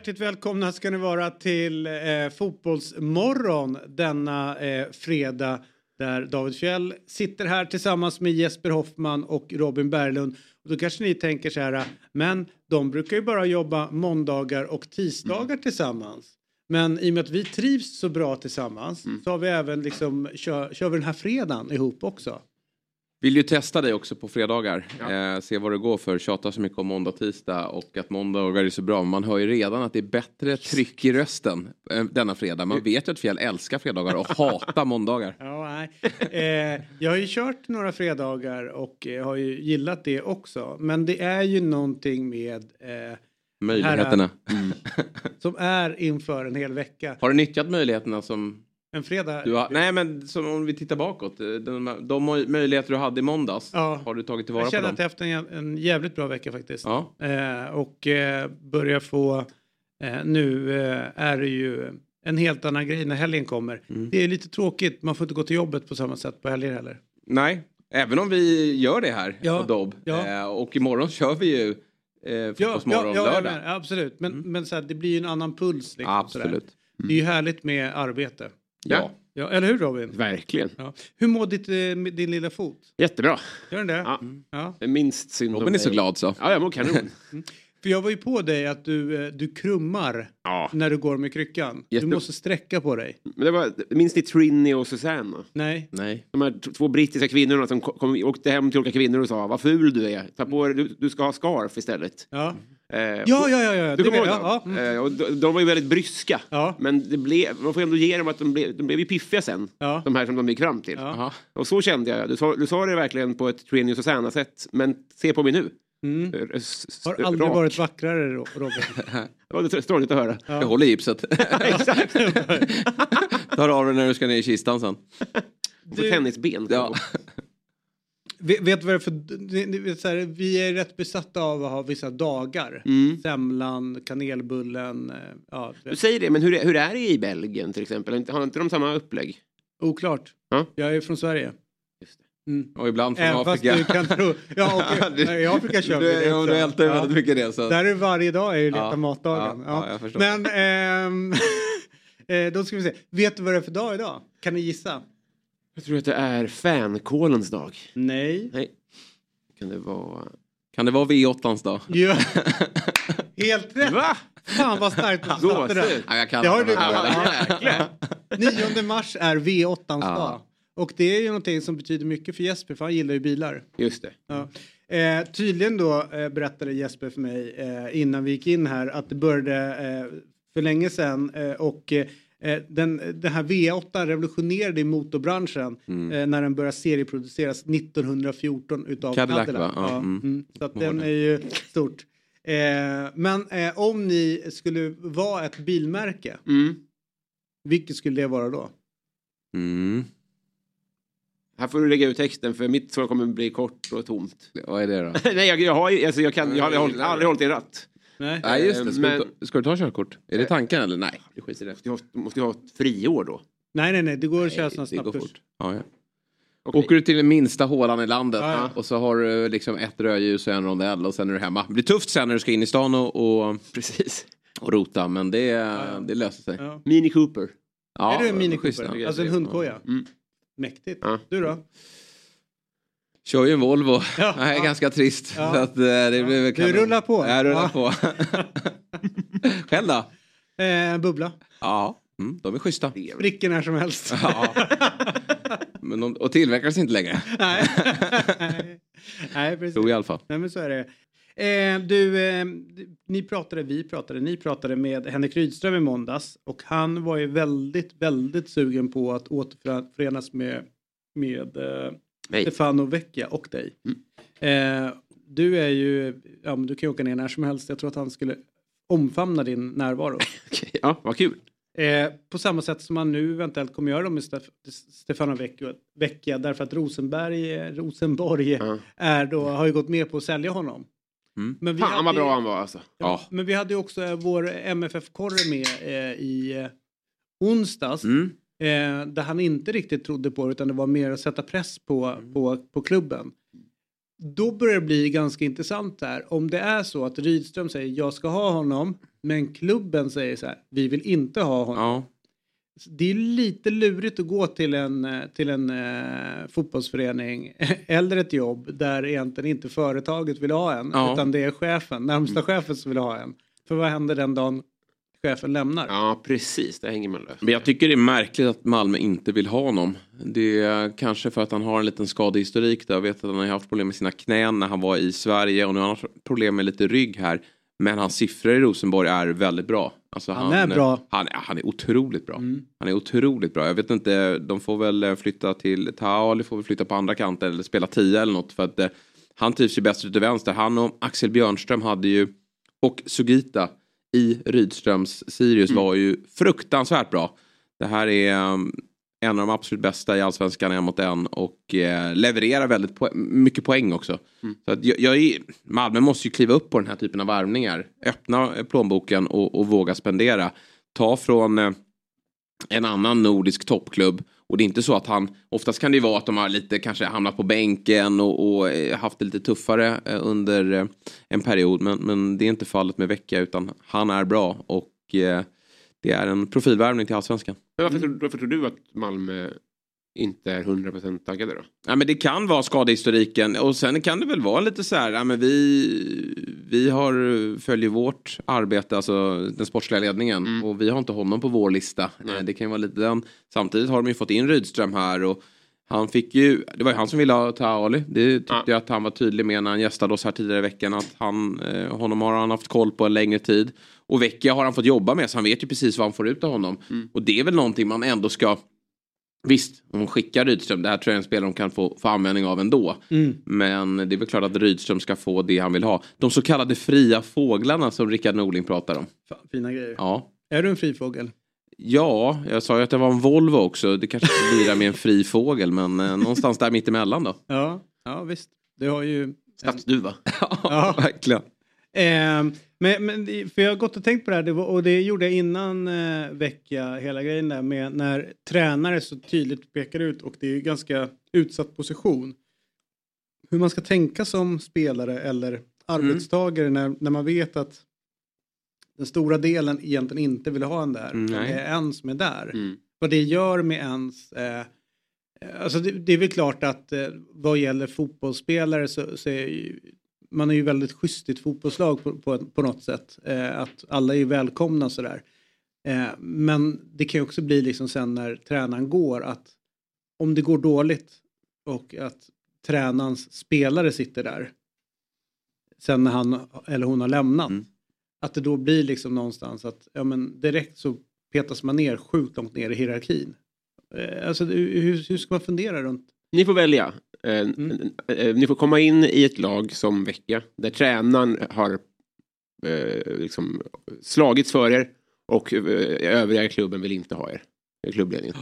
Hjärtligt välkomna ska ni vara till eh, Fotbollsmorgon denna eh, fredag där David Fjell sitter här tillsammans med Jesper Hoffman och Robin Berglund. Och då kanske ni tänker så här, men de brukar ju bara jobba måndagar och tisdagar tillsammans. Men i och med att vi trivs så bra tillsammans så har vi även liksom, kör, kör vi den här fredagen ihop också. Vill ju testa dig också på fredagar. Eh, se vad det går för. Tjata så mycket om måndag tisdag och att måndagar är så bra. Man hör ju redan att det är bättre tryck i rösten eh, denna fredag. Man vet ju att Fjäll älskar fredagar och hatar måndagar. Ja, nej. Eh, jag har ju kört några fredagar och eh, har ju gillat det också. Men det är ju någonting med eh, Möjligheterna. som är inför en hel vecka. Har du nyttjat möjligheterna som En fredag. har? Nej men som om vi tittar bakåt. eh, De, de möjligheter du hade i måndags. Ja. Har du tagit tillvara jag på känner dem? att jag haft en, en jävligt bra vecka faktiskt. Ja. Eh, och eh, börjar få, eh, nu eh, är det ju en helt annan grej när helgen kommer. Mm. Det är lite tråkigt, man får inte gå till jobbet på samma sätt på helger heller. Nej, även om vi gör det här Ja. på Dobb. Ja. Eh, och imorgon kör vi ju eh, Fotbollsmorgon jag lördag. menar, absolut. Men, men så här, det blir ju en annan puls. Liksom. Absolut. Det är ju härligt med arbete. Ja. Ja, eller hur Robin? Verkligen. Ja. Hur mår ditt, eh, din lilla fot? Jättebra. Gör den det? Ja. Ja. Det är minst synd Robin är så glad så. Ja, jag mår kanon. För jag var ju på dig att du, eh, du krummar ja. när du går med kryckan. Jätte- Du måste sträcka på dig. Men det var, minns ni Trinny och Susanna? Nej. Nej. De här två brittiska kvinnorna som kom, kom, åkte hem till olika kvinnor och sa vad ful du är. Ta på dig, du, du ska ha scarf istället. Ja, Eh, ja, ja. ja, ja. Du kommer ihåg ja, ja. Eh, och de, de var ju väldigt bryska. Ja. Men det blev, man får ändå ge dem att de blev, de blev ju piffiga sen. Ja. De här som de gick fram till. Ja. Och så kände jag. Du sa, du sa det verkligen på ett Trinny och Susanna-sätt. Men se på mig nu. Mm. Eh, Har aldrig rak. varit vackrare Ro- Robin. Det var lite stråligt att höra. Jag håller gipset. Exakt. Tar av den när du ska ner i kistan sen. På tennisben. Ja. Vet, vet du vad det är för... vet Så här, vi är rätt besatta av att ha vissa dagar. Mm. Semlan, kanelbullen. eh, Ja, Du säger det, men hur, är- hur är det i Belgien till exempel? Har inte- de samma upplägg? oklart. Ja. Jag är från Sverige. Mm. Och ibland från Även fast Afrika. du kan tro... Ja, och, Du- i Afrika kör vi du, det också. du ältar ju Ja. väldigt mycket det. Så. Där är varje dag är ju leta Ja, matdagen. ja, Ja, ja, jag förstår. Men ehm, eh, då ska vi se. Vet du vad det är för dag idag? Kan ni gissa? Jag tror att det är fänkålens dag. Nej. Nej. Kan det vara... Kan det vara V8ans dag? Ja. Helt rätt! Va? Fan vad starkt du Gåshud. satte det. Ja, jag kan Det har du- Ja, här. 9 mars är V8ans Ja. dag. Och det är ju någonting som betyder mycket för Jesper för han gillar ju bilar. Just det. Ja. Eh, tydligen då eh, berättade Jesper för mig eh, innan vi gick in här att det började eh, för länge sedan eh, och eh, den, den här V8 revolutionerade i motorbranschen Mm. eh, när den började serieproduceras 1914 utav Cadillac, Cadillac. va? Ja, Ja, mm. mm. Så att den är ju stort. Eh, men eh, om ni skulle vara ett bilmärke, Mm. vilket skulle det vara då? Mm. Här får du lägga ut texten för mitt svar kommer bli kort och tomt. Vad är det då? Nej, jag, jag har alltså jag kan, jag har aldrig, aldrig hållit i ratt. Nej. Nej just det, ska, Men- du ta, ska du ta körkort? Är det tanken eller? Nej, det skiter i det. Ha, måste jag ha ett friår då? nej, nej, nej, det går att köra sådana snabbkurs. Ja, ja. Okej. Åker du till den minsta hålan i landet Ja, ja. och så har du liksom ett rödljus och en rondell och sen är du hemma. Det blir tufft sen när du ska in i stan och, och, Precis. och rota men det, ja. det löser sig. Ja. Mini Cooper. Ja, är du en Mini Cooper? Alltså en hundkoja? Mm. Mäktigt. Ja. Du då? Kör ju en Volvo. Ja, det är ja. ganska trist. Ja. Så att, eh, det blir väl Du rullar på. Jag rullar Ja. på. Själv då? Eh, bubbla. Ja, mm, de är schyssta. Spricker när som helst. Ja. Men de, och tillverkas inte längre. Nej. Nej, precis. Tror jag i alla fall. Nej, men så är det. Eh, du, eh, ni pratade, vi pratade, ni pratade med Henrik Rydström i måndags och han var ju väldigt, väldigt sugen på att återförenas med, med Nej. Stefano Vecchia och dig. Eh, du är ju, ja men du kan ju åka ner när som helst. Jag tror att han skulle omfamna din närvaro. Ja, vad kul. Eh, på samma sätt som man nu eventuellt kommer göra med Stef Stefano Vecchia, därför att Rosenberg, Rosenborg Ja. är då, har ju gått med på att sälja honom. Mm. Men vi Fan hade vad bra han var alltså. Ja. Men vi hade ju också vår MFF-korre med eh, i eh, onsdags. Mm. Eh, där han inte riktigt trodde på det utan det var mer att sätta press på, på, på klubben. Då börjar det bli ganska intressant där. Om det är så att Rydström säger jag ska ha honom men klubben säger så här vi vill inte ha honom. Ja. Det är lite lurigt att gå till en, eh, till en eh, fotbollsförening eller ett jobb där egentligen inte företaget vill ha en Ja. utan det är chefen, närmsta chefen som vill ha en. För vad händer den dagen chefen lämnar? Ja, precis. Det hänger man löst. Men jag tycker det är märkligt att Malmö inte vill ha honom. Det är kanske för att han har en liten skadehistorik där. Jag vet att han har haft problem med sina knän när han var i Sverige och nu har han haft problem med lite rygg här. Men hans siffror i Rosenborg är väldigt bra. Alltså Han är bra. Han, han är otroligt bra. Mm. Han är otroligt bra. Jag vet inte, de får väl eh, flytta till Tao eller får väl flytta på andra kanten eller spela 10 eller något. För att eh, han trivs ju bäst ute vänster. Han och Axel Björnström hade ju, och Sugita i Rydströms Sirius var ju fruktansvärt bra. Det här är um, en av de absolut bästa i allsvenskan en mot en och eh, levererar väldigt po mycket poäng också. Så att jag, jag är, Malmö måste ju kliva upp på den här typen av värvningar. Öppna plånboken och, och våga spendera. Ta från eh, en annan nordisk toppklubb. Och det är inte så att han, oftast kan det ju vara att de har lite kanske hamnat på bänken och, och eh, haft det lite tuffare eh, under eh, en period. Men, men det är inte fallet med Vecchia utan han är bra och det är en profilvärvning till allsvenskan. Men varför, varför tror du att Malmö inte är 100% taggade då? Ja, men det kan vara skadehistoriken och sen kan det väl vara lite så här, ja, men vi, vi har, följer vårt arbete, alltså den sportsliga ledningen och vi har inte honom på vår lista. Eh, Det kan vara lite den. Samtidigt har de ju fått in Rydström här och han fick ju, det var ju han som ville ha Taali. Det tyckte Ja. jag att han var tydlig med när han gästade oss här tidigare i veckan. Att han, eh, honom har han haft koll på en längre tid. Och Vecchia har han fått jobba med så han vet ju precis vad han får ut av honom. Och det är väl någonting man ändå ska Visst, om de skickar Rydström, det här tror jag är en spelare de kan få, få användning av ändå. Mm. Men det är väl klart att Rydström ska få det han vill ha. De så kallade fria fåglarna som Rickard Norling pratar om. Fan, fina grejer. Ja. Är du en fri fågel? Ja, jag sa ju att det var en Volvo också. Det kanske inte blir med en fri fågel, men eh, någonstans där mittemellan då. Ja, ja visst. Du har ju... Stadsduva. Ja, verkligen. Eh, men, men, för jag har gått och tänkt på det här och det gjorde jag innan eh, vecka hela grejen där med när tränare så tydligt pekar ut och det är ju ganska utsatt position. Hur man ska tänka som spelare eller arbetstagare när, när man vet att den stora delen egentligen inte vill ha en där. Mm, det är en som är där. Mm. Vad det gör med ens... Eh, alltså det, det är väl klart att eh, vad gäller fotbollsspelare så, så är ju, man är ju väldigt schysst i ett fotbollslag på, på, på något sätt. Eh, att alla är välkomna sådär. Eh, men det kan ju också bli liksom sen när tränaren går att om det går dåligt och att tränarens spelare sitter där sen när han eller hon har lämnat. Mm. Att det då blir liksom någonstans att ja, men direkt så petas man ner sjukt långt ner i hierarkin. Eh, alltså hur, hur ska man fundera runt? Ni får välja. Eh, Mm. eh, Ni får komma in i ett lag som Vecchia där tränaren har eh, liksom slagits för er och eh, övriga klubben vill inte ha er. Klubbledningen.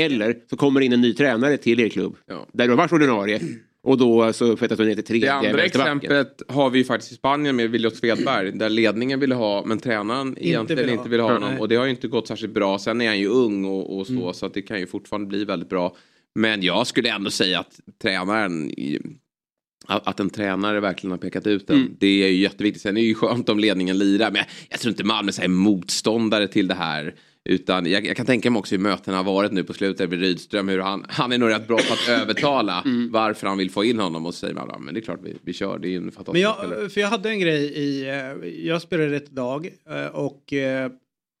Eller så kommer in en ny tränare till er klubb Ja. där du har varit ordinarie och då så fettas du ner till tredje Det andra exemplet har vi ju faktiskt i Spanien med Williot Svedberg. Där ledningen ville ha, men tränaren egentligen vill ha. inte vill ha honom. Nej. Och det har ju inte gått särskilt bra. Sen är han ju ung och, och så, så att det kan ju fortfarande bli väldigt bra. Men jag skulle ändå säga att tränaren att en tränare verkligen har pekat ut den. Mm. Det är ju jätteviktigt. Sen är det ju skönt om ledningen lirar. Men jag, jag tror inte Malmö är motståndare till det här. Utan jag, jag kan tänka mig också hur mötena har varit nu på slutet med Rydström. Hur han, han är nog rätt bra på att övertala Mm. varför han vill få in honom. Och så säger man, ja, men det är klart vi, vi kör. Det är ju en fantastisk Men jag, för jag hade en grej i, eh, jag spelade ett lag eh, och eh,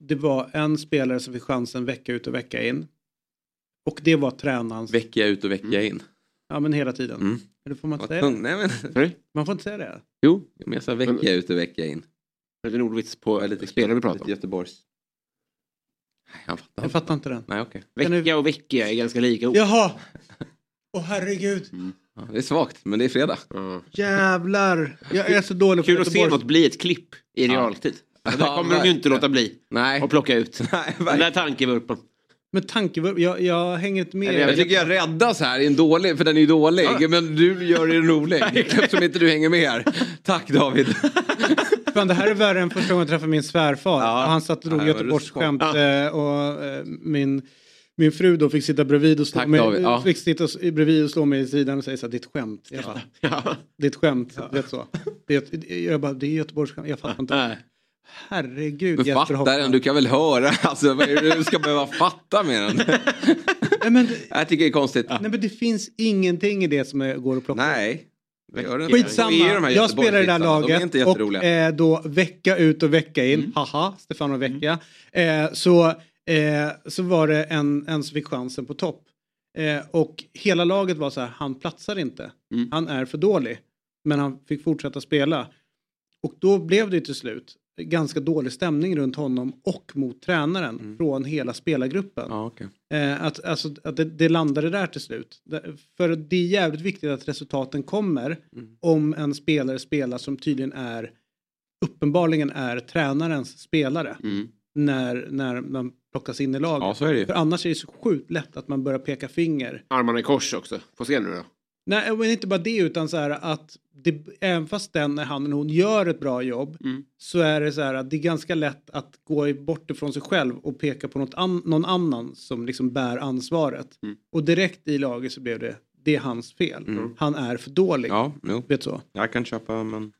det var en spelare som fick chansen vecka ut och vecka in. Och det var tränarens, Vecka ut och vecka in. ja men hela tiden. Mm. Eller får man inte säga tung- det? Nej, men? Man får inte säga det? jo, men jag sa vecka Men- ut och vecka in. Är det en ordvits på Jag är lite spelare vi pratar om? Göteborgs. Nej, han fattar Jag inte. fattar inte den. Nej, du- Vecka och vecka är ganska lika ord. Jaha! Åh herregud. Ja, det är svagt, men det är fredag. Ja. Jävlar. Jag är så dålig på Kul att se något bli ett klipp i Ja. realtid. Det kommer de ju inte låta bli. Nej. Och plocka ut. Nej, Den där tankevurpan. Men tankevurp, jag, jag hänger inte med. Jag tycker jag räddas här i en dålig, för den är ju dålig. Men du gör det rolig. Eftersom inte du hänger med här. Tack David. Fan, det här är värre än första gången jag träffade min svärfar. Ja. Han satt och drog Ja, Göteborgsskämt eh, och eh, min, min fru då fick sitta bredvid och slå Tack, mig, David. Ja. fick sitta bredvid och slå mig i sidan och säga så här, ditt skämt. Jag bara, Ja. ditt skämt, vet så. Det, är- jag bara, det är Göteborgsskämt, jag fattar inte. Nej. Herregud Men Jesper fatta den, du kan väl höra. Alltså, vad är det du ska behöva fatta med den? Nej, men, det- Jag tycker det är konstigt. nej men det finns ingenting i det som går att plocka. Nej. Skitsamma, de jag spelar i det här. De laget inte och. Mm. eh, då vecka ut och vecka in, haha, Stefano Vecchia, eh, så, eh, så var det en, en som fick chansen på topp. Eh, och hela laget var så här, han platsar inte, Mm. han är för dålig. Men han fick fortsätta spela. Och då blev det till slut ganska dålig stämning runt honom och mot tränaren från hela spelargruppen. Mm. Ja, okej. Eh, att alltså, att det, det landade där till slut. För det är jävligt viktigt att resultaten kommer Mm. om en spelare spelar som tydligen är uppenbarligen är tränarens spelare Mm. när, när man plockas in i laget. Ja, så är det ju. För annars är det så sjukt lätt att man börjar peka finger. Armarna i kors också. Få se nu då. Nej, men inte bara det utan så här att det, även fast den, när han eller hon gör ett bra jobb Mm. så är det så här att det är ganska lätt att gå bort ifrån sig själv och peka på något an, någon annan som liksom bär ansvaret. Mm. Och direkt i laget så blev det, det är hans fel. Han är för dålig. Ja, jo. Vet så. Jag kan köpa men...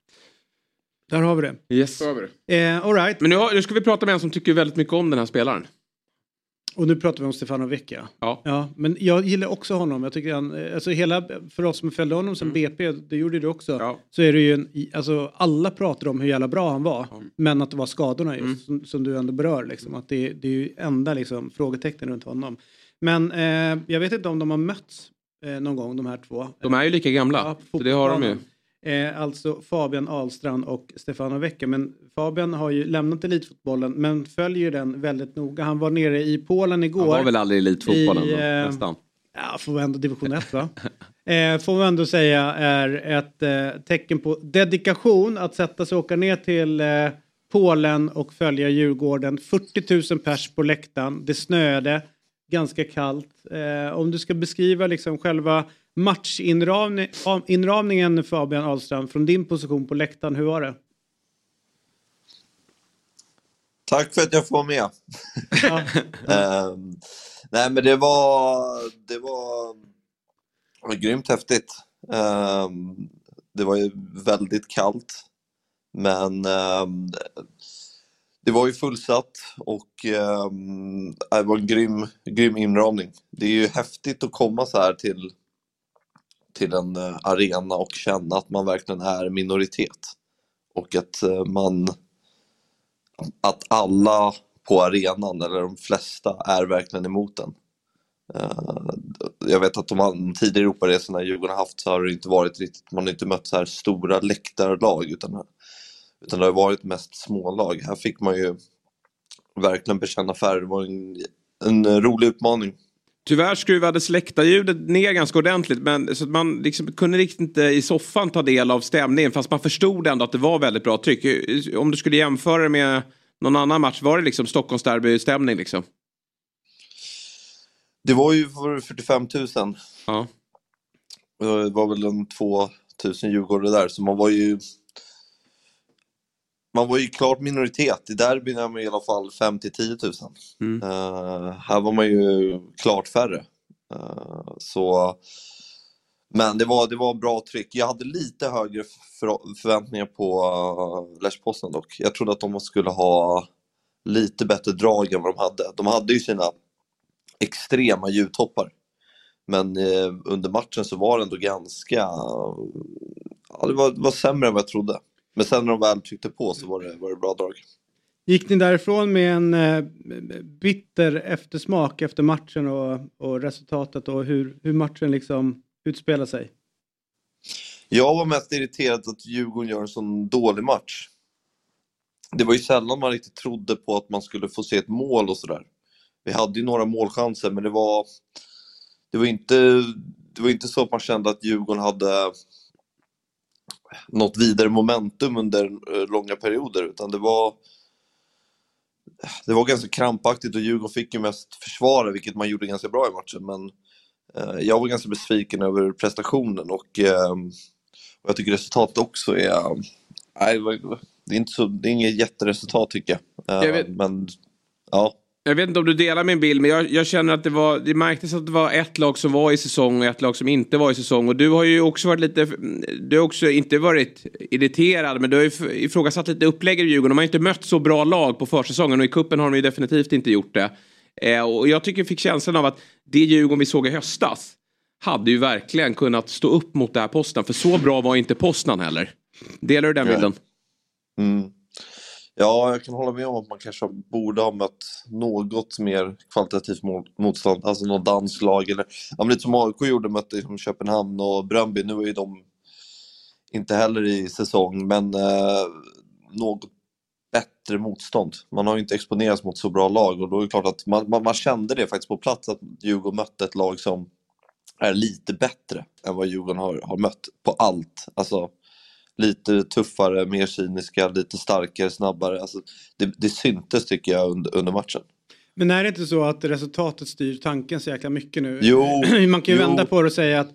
Där har vi det. Yes. Så över det. Eh, all right. Men nu, har- nu ska vi prata med en som tycker väldigt mycket om den här spelaren. Och nu pratar vi om Stefano Vecchia. Ja. Ja, men jag gillar också honom. Jag tycker han, eh, alltså hela, för oss som följde honom som BP, det gjorde du också, Mm. Ja. så är det ju en, alltså alla pratar om hur jävla bra han var, men att det var skadorna just, Mm. som, som du ändå berör, liksom, att det, det är ju enda liksom, frågetecknen runt honom. Men eh, jag vet inte om de har mötts eh, någon gång, de här två. De är ju lika gamla. Ja, så det har de ju. Eh, alltså Fabian Ahlstrand och Stefano Vecchia. Men Fabian har ju lämnat elitfotbollen men följer den väldigt noga. Han var nere i Polen igår. Han var väl aldrig i elitfotbollen I, då, eh, nästan. Ja, får vi ändå division 1 va? eh, får vi ändå säga är ett eh, tecken på dedikation att sätta sig och åka ner till eh, Polen och följa Djurgården. 40 000 pers på läktaren. Det snöade, ganska kallt. Eh, om du ska beskriva liksom själva matchinramningen Fabian Ahlstrand från din position på läktaren, hur var det? Tack för att jag får med. Ja. Ehm, nej, men det var, det var, det var grymt häftigt. Ehm, det var ju väldigt kallt, men ehm, det var ju fullsatt och det var en grym, grym inramning. Det är ju häftigt att komma så här till, till en eh, arena och känna att man verkligen är minoritet och att eh, man att alla på arenan, eller de flesta, är verkligen emot den. Eh, jag vet att de tidigare Europaresorna Djurgården har haft så har det inte varit riktigt, man har inte mött så här stora läktarlag utan, utan det har varit mest smålag. Här fick man ju verkligen bekänna färg, det var en, en rolig utmaning. Tyvärr skruvades läktarljudet ner ganska ordentligt. Men, så att man liksom kunde riktigt inte i soffan ta del av stämningen. Fast man förstod ändå att det var väldigt bra tryck. Om du skulle jämföra det med någon annan match. Var det liksom Stockholms derby-stämning liksom? Det var ju för 45 000 Ja. Det var väl en 2000 djurgårdare där, så man var ju man var ju klart minoritet. I derbyn är man i alla fall 5 till 10 000. Mm. Eh, här var man ju klart färre. Eh, så, men det var, det var bra tryck. Jag hade lite högre för, förväntningar på uh, Lech dock. Jag trodde att de skulle ha lite bättre drag än vad de hade. De hade ju sina extrema ljudtoppar. Men eh, under matchen så var det ändå ganska... Ja, det var, det var sämre än vad jag trodde. Men sen när de väl tryckte på så var det, var det bra drag. Gick ni därifrån med en eh, bitter eftersmak efter matchen och, och resultatet och hur, hur matchen liksom utspelar sig? Jag var mest irriterad att Djurgården gör en sån dålig match. Det var ju sällan man riktigt trodde på att man skulle få se ett mål och sådär. Vi hade ju några målchanser men det var... Det var inte, det var inte så att man kände att Djurgården hade något vidare momentum under eh, långa perioder utan det var det var ganska krampaktigt och Djurgården fick ju mest försvara, vilket man gjorde ganska bra i matchen. Men eh, jag var ganska besviken över prestationen och, eh, och jag tycker resultatet också är... Nej, det är, inte så, det är inget jätteresultat tycker jag. jag men ja. Jag vet inte om du delar min bild men jag, jag, känner att det var, det märktes att det var ett lag som var i säsong och ett lag som inte var i säsong. Och du har ju också varit lite, du har också inte varit irriterad men du har ju ifrågasatt lite upplägg i Djurgården. De har inte mött så bra lag på försäsongen och i kuppen har de ju definitivt inte gjort det. Eh, och jag tycker jag fick känslan av att det Djurgården vi såg i höstas hade ju verkligen kunnat stå upp mot det här posten. För så bra var inte Postnan heller. Delar du den bilden? Mm. Ja, jag kan hålla med om att man kanske borde ha mött något mer kvalitativt motstånd, alltså något danskt lag eller ja, lite som AIK gjorde, mötte liksom Köpenhamn och Bröndby. Nu är ju de inte heller i säsong, men eh, något bättre motstånd. Man har ju inte exponerats mot så bra lag och då är det klart att man, man, man kände det faktiskt på plats att Djurgården mötte ett lag som är lite bättre än vad Djurgården har, har mött på allt. Alltså, lite tuffare, mer cyniska, lite starkare, snabbare. Alltså, det, det syntes tycker jag under, under matchen. Men är det inte så att resultatet styr tanken så jäkla mycket nu? Jo, Man kan ju jo. vända på det och säga att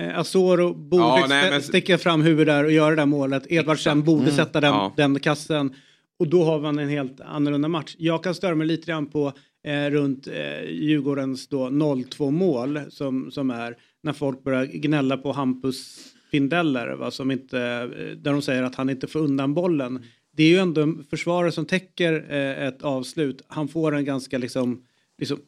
eh, Asoro borde Ja, nej, men- sticka fram huvudet där och göra det där målet. Edvardsen borde sätta den, Ja. den kassen. Och då har man en helt annorlunda match. Jag kan störa mig lite grann på eh, runt eh, Djurgårdens då 0-2 mål som, som är när folk börjar gnälla på Hampus Findeller va, som inte, eh, där de säger att han inte får undan bollen. Det är ju ändå en försvarare som täcker eh, ett avslut. Han får en ganska liksom, liksom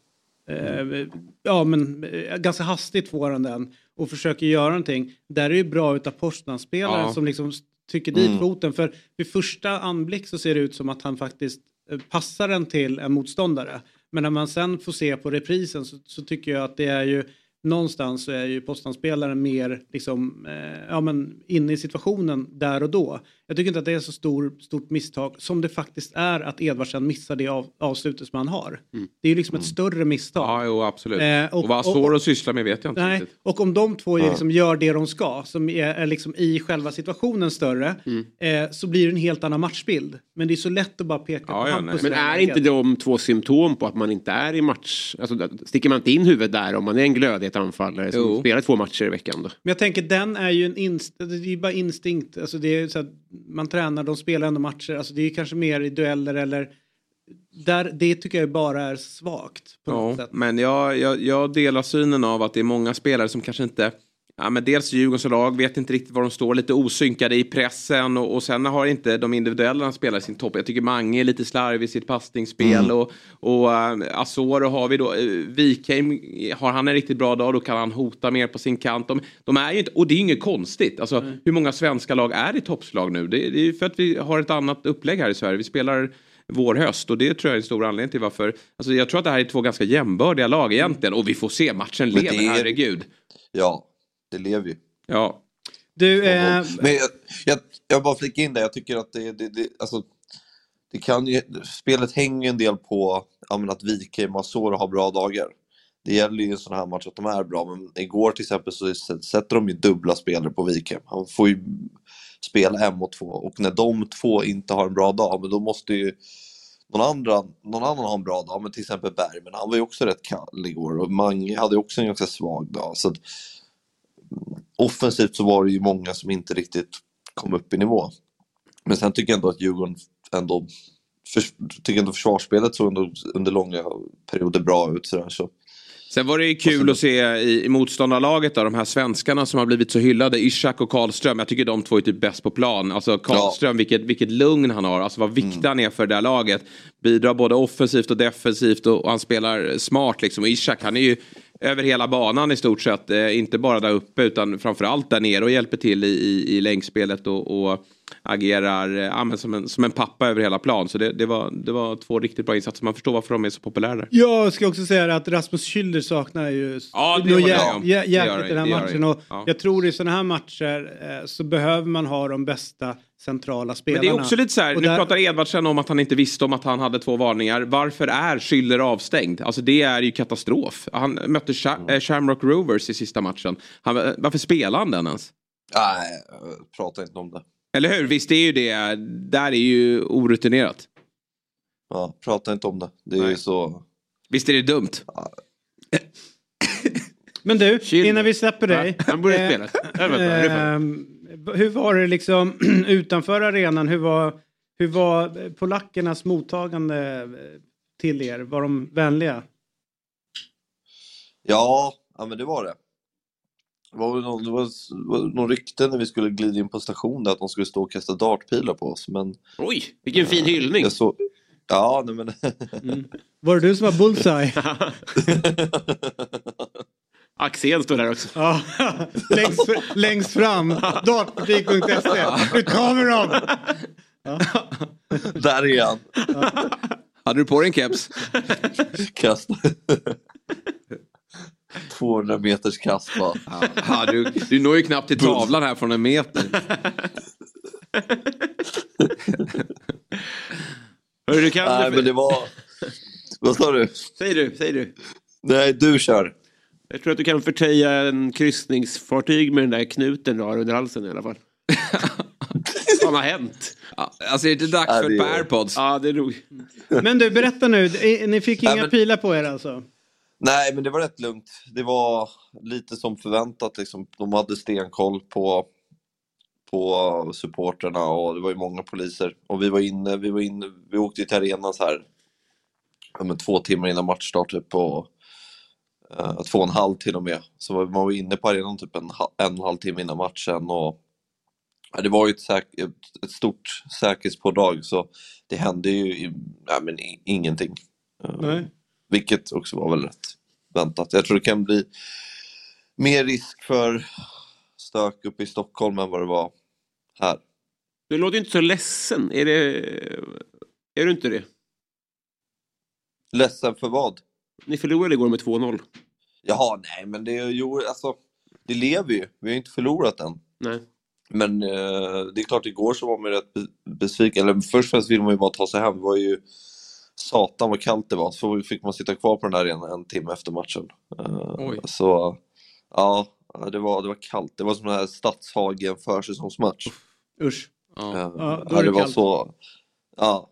Eh, ja, men eh, ganska hastigt får han den och försöker göra någonting. Där är det bra utav Postman-spelare Ja. som liksom trycker dit Mm. foten. För vid första anblick så ser det ut som att han faktiskt eh, passar den till en motståndare. Men när man sen får se på reprisen så, så tycker jag att det är ju någonstans så är ju postanspelaren mer liksom, eh, ja, men inne i situationen där och då. Jag tycker inte att det är så stor, stort misstag som det faktiskt är att Edvardsen missar det av, avslutet som han har. Det är ju liksom ett större misstag. Ja, jo, absolut. Eh, och, och- vad och- Asoro sysslar med vet jag inte Nej, riktigt. och om de två liksom gör det de ska, som är, är liksom i själva situationen större, Mm. eh, så blir det en helt annan matchbild. Men det är så lätt att bara peka Ja, på ja, Hampus. Men är inte de två symptom på att man inte är i match? Alltså, sticker man inte in huvudet där om man är en glödhet anfallare som Jo. spelar två matcher i veckan då? Men jag tänker den är ju en inst det är bara instinkt. Alltså det är så att man tränar, de spelar ändå matcher. Alltså det är kanske mer i dueller eller där, det tycker jag bara är svagt på något Ja, sätt. men jag, jag, jag delar synen av att det är många spelare som kanske inte Ja, men dels Djurgårdens lag vet inte riktigt var de står, lite osynkade i pressen och, och sen har inte de individuella spelat sin topp. Jag tycker Mange är lite slarvig i sitt passningsspel och, och uh, Asoro har vi då. Uh, Wikheim, har han en riktigt bra dag då kan han hota mer på sin kant. De, de är ju inte, och det är ju inget konstigt. Alltså, Hur många svenska lag är i toppslag nu? Det, det är för att vi har ett annat upplägg här i Sverige. Vi spelar vår höst och det tror jag är en stor anledning till varför. Alltså jag tror att det här är två ganska jämbördiga lag egentligen och vi får se matchen lever, det herregud. Ja, det lever ju. Ja, Du, eh, Men jag, jag, jag bara flika in där, jag tycker att det, det, det, alltså, det kan ju, spelet hänger en del på ja, men att Wikheim och Asoro har bra dagar. Det gäller ju i en sån här match att de är bra, men igår till exempel så sätter de ju dubbla spelare på Wikheim. Han får ju spela en mot två och när de två inte har en bra dag, men då måste ju någon, andra, någon annan ha en bra dag, men till exempel Berg, men han var ju också rätt kall igår och Mange hade ju också en ganska svag dag. Så att, offensivt så var det ju många som inte riktigt kom upp i nivå. Men sen tycker jag ändå att Djurgården ändå, för, tycker ändå försvarsspelet såg ändå under långa perioder bra ut. Sådär, så. Sen var det ju kul att se i, i motståndarlaget då, de här svenskarna som har blivit så hyllade, Ishak och Karlström. Jag tycker de två är typ bäst på plan. Alltså Karlström, vilket, vilket lugn han har. Alltså vad viktig han är för det här laget. Bidrar både offensivt och defensivt och, och han spelar smart liksom. Och Ishak han är ju över hela banan i stort sett. Eh, inte bara där uppe utan framförallt där nere och hjälper till i, i, i längdspelet och, och agerar eh, ja, som, en, som en pappa över hela plan. Så det, det, var, det var två riktigt bra insatser. Man förstår varför de är så populära där. Jag ska också säga att Rasmus Schüller saknar ju Ja, det jä- jä- jäkligt det, den här matchen. Och Ja. Jag tror i sådana här matcher eh, så behöver man ha de bästa centrala Men spelarna. det är också lite så här, Och nu där- pratar Edvardsen om att han inte visste om att han hade två varningar. Varför är Schüller avstängd? Alltså det är ju katastrof. Han mötte Sha- eh, Shamrock Rovers i sista matchen. Han, varför spelar han den ens? Nej, prata inte om det. Eller hur? Visst det är ju det, där är ju orutinerat. Ja, prata inte om det. Det är ju Nej. så... Visst är det dumt? Men du, Chill. innan vi släpper dig. Han borde eh, spela. Hur var det liksom utanför arenan? Hur var, hur var polackernas mottagande till er? Var de vänliga? Ja, ja men det var det. Det var, någon, det var, var någon rykte när vi skulle glida in på station där att de skulle stå och kasta dartpilar på oss. Men Oj, vilken fin hyllning. så... Ja, nej men... Var det du som var bullseye? Axén står där också. ja, längst, längst fram. Dartbutik.se. Ut kommer de! där är han! Hade du på dig en keps? Kasta. 200 meters kast bara. Ja, du, du når ju knappt till tavlan här från en meter. Hörru, du kan Nej, du, men det var... Vad sa du? Säg du, säg du. Nej, du kör. Jag tror att du kan förtöja en kryssningsfartyg med den där knuten du har under halsen i alla fall. Vad har hänt? Ja, alltså är det inte dags Ja, för ett par airpods? Ja, det är nog... Men du, berätta nu. Ni fick Nej, inga men- pilar på er alltså? Nej, men det var rätt lugnt. Det var lite som förväntat. Liksom. De hade stenkoll på, på supporterna och det var ju många poliser. Och vi var inne, vi var inne, vi åkte till arenan så här ja, men två timmar innan matchstart, typ på eh, två och en halv till och med. Så man var inne på arenan typ en, en och en halv timme innan matchen och ja, det var ju ett, säk- ett, ett stort säkerhetspådrag så det hände ju ja, men ingenting. Eh, Nej. vilket också var väl rätt väntat. Jag tror det kan bli mer risk för stök uppe i Stockholm än vad det var här. Du låter inte så ledsen. Är det... Är du inte det? Ledsen för vad? Ni förlorade igår med 2-0. Jaha, nej men det, jo, alltså, det lever ju. Vi har inte förlorat än. Nej. Men eh, det är klart, igår så var man rätt be- besviken. Eller först och främst vill man ju bara ta sig hem. Det var ju satan vad kallt det var. Så fick man sitta kvar på den där arenan en timme efter matchen. Eh, Oj. Så ja, det var, det var kallt. Det var som den här Stadshagen försäsongsmatch. Usch. Ja. Eh, Ja, då ja, är det det var kallt. så. Ja,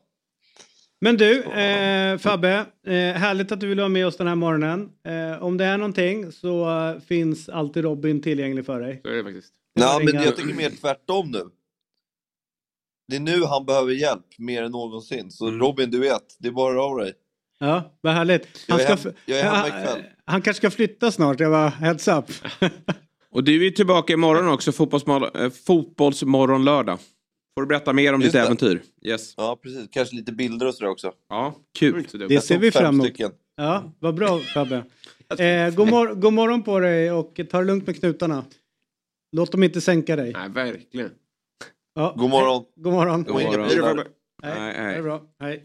Men du, eh, Fabbe, eh, härligt att du vill vara med oss den här morgonen. Eh, om det är någonting så eh, finns alltid Robin tillgänglig för dig. Så är det faktiskt. Nej, men jag tycker mer tvärtom nu. Det är nu han behöver hjälp mer än någonsin. Så Robin, du vet, det är bara av dig. Ja, vad härligt. Jag är ska hem- jag är hemma han, ikväll. han kanske ska flytta snart, jag var heads up. Och du är tillbaka imorgon också, fotbollsmor- eh, fotbollsmorgon lördag. Får du berätta mer om Just ditt det. äventyr. Yes. Ja, precis. Kanske lite bilder och sådär också. Ja, kul. Det ser vi fram emot. Ja, vad bra Fabbe. Eh, god, mor- god morgon på dig och ta det lugnt med knutarna. Låt dem inte sänka dig. Nej, verkligen. Ja, God morgon. hej. God morgon. God morgon. Hej då, Fabbe. Hej. Nej, Det är bra. Hej.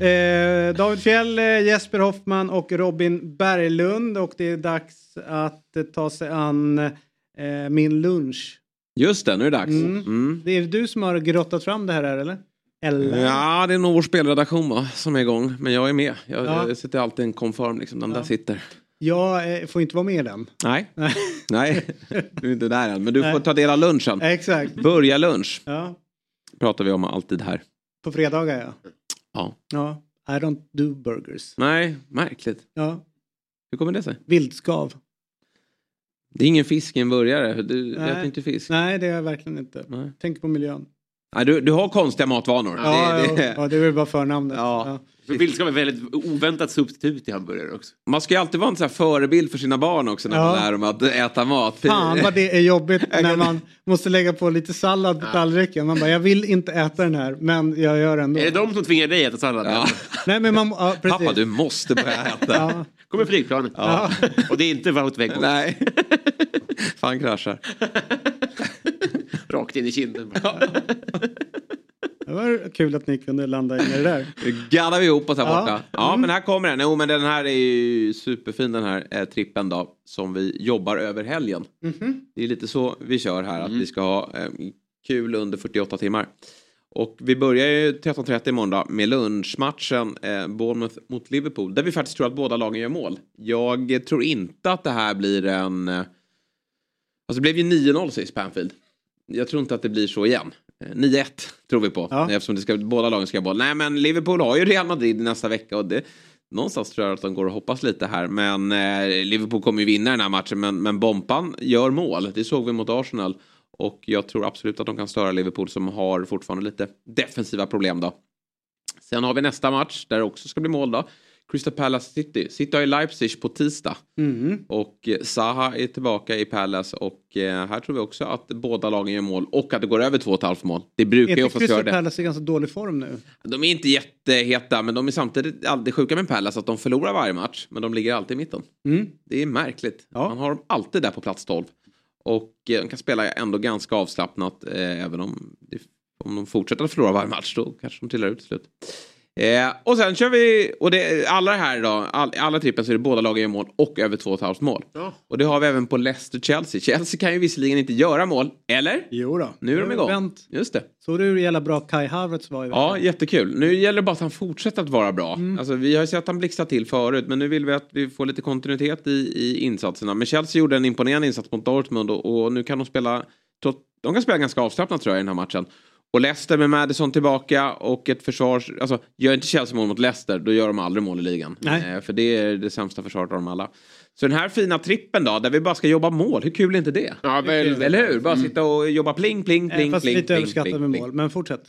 Eh, David Fjell, eh, Jesper Hoffman och Robin Berglund och det är dags att eh, ta sig an eh, min lunch. Just det, nu är det dags. Mm. Mm. Det är du som har grottat fram det här eller? Eller? Ja, det är nog vår spelredaktion va, som är igång. Men jag är med. Jag, Ja. jag sitter alltid en konform liksom. Den där sitter. Jag eh, får inte vara med i den. Nej, Nej. nej. Du är inte där än. Men du Nej. får ta del av lunchen. Exakt. Börja lunch. Ja, Pratar vi om alltid här. på fredagar ja. Ja. Ja, I don't do burgers. Nej, märkligt. Ja, Hur kommer det sig? vildskav. Det är ingen fisk i en burgare. Du Nej. äter inte fisk. Nej, det är jag verkligen inte. Nej. Tänk på miljön. Nej, du, du har konstiga matvanor. Ja, det, det, ja, ja, det är väl bara förnamnet. Ja. För vildskav är väldigt oväntat substitut i hamburgare också. Man ska ju alltid vara en sån här förebild för sina barn också när man Ja. lär dem att äta mat. Fan vad det är jobbigt när man måste lägga på lite sallad på tallriken. Man bara, jag vill inte äta den här, men jag gör ändå. Är det de som tvingar dig att äta sallad? Ja. Nej, men man, ja, precis. Pappa, du måste börja äta. Ja. Kommer flygplanet. Ja. Och det är inte Wout Weghorst. Nej. Fan kraschar. Rakt in i kinden. Det var kul att ni kunde landa in i det där. gaddar vi ihop oss här Ja. borta. Ja, Mm. men här kommer den. Jo, men den här är ju superfin den här eh, trippen då. Som vi jobbar över helgen. Mhm. Det är lite så vi kör här. Att vi ska ha eh, kul under 48 timmar. Och vi börjar ju 13.30 imorgon då, med lunchmatchen eh, Bournemouth mot Liverpool. Där vi faktiskt tror att båda lagen gör mål. Jag tror inte att det här blir en... Eh, alltså det blev ju 9-0 sist på Anfield. Jag tror inte att det blir så igen. Eh, 9-1 tror vi på. Ja. Eftersom det ska, båda lagen ska ha boll. Nej men Liverpool har ju Real Madrid nästa vecka. Och det, någonstans tror jag att de går och hoppas lite här. Men eh, Liverpool kommer ju vinna den här matchen. Men, men Bompan gör mål. Det såg vi mot Arsenal. Och jag tror absolut att de kan störa Liverpool som har fortfarande lite defensiva problem då. Sen har vi nästa match där det också ska bli mål då. Crystal Palace City. City har ju Leipzig på tisdag. Mhm. Och eh, Zaha är tillbaka i Palace och eh, här tror vi också att båda lagen gör mål och att det går över 2,5 mål. Det Är brukar ju inte oftast göra Crystal det. Palace i ganska dålig form nu? De är inte jätteheta men de är samtidigt alltid sjuka med Palace att de förlorar varje match men de ligger alltid i mitten. Mm. Det är märkligt. Ja. Man har dem alltid där på plats 12. Och eh, de kan spela ändå ganska avslappnat eh, även om, det, om de fortsätter att förlora varje match då kanske de trillar ut till slut. Eh, och sen kör vi, och det, alla här då, all, alla trippen så är det båda lagen gör mål och över 2,5 mål. Ja. Och det har vi även på Leicester-Chelsea. Chelsea kan ju visserligen inte göra mål, eller? Jo då. Nu är de igång. Vänt. Just det. Såg du hur jävla bra Kai Havertz var i veckan? Ja, jättekul. Nu gäller det bara att han fortsätter att vara bra. Alltså, vi har ju sett att han blixtra till förut, men nu vill vi att vi får lite kontinuitet i, i insatserna. Men Chelsea gjorde en imponerande insats mot Dortmund och, och nu kan de spela, trots- de kan spela ganska avslappnat tror jag i den här matchen. Och Leicester med Madison tillbaka och ett försvar, alltså gör inte Chelsea mål mot Leicester då gör de aldrig mål i ligan. Nej. Eh, för det är det sämsta försvaret av dem alla. Så den här fina trippen då, där vi bara ska jobba mål, hur kul är inte det? Ja, väl, Eller hur? Bara sitta och jobba pling, pling, Eh, pling, Fast pling, lite pling, överskattat pling, med mål, men fortsätt.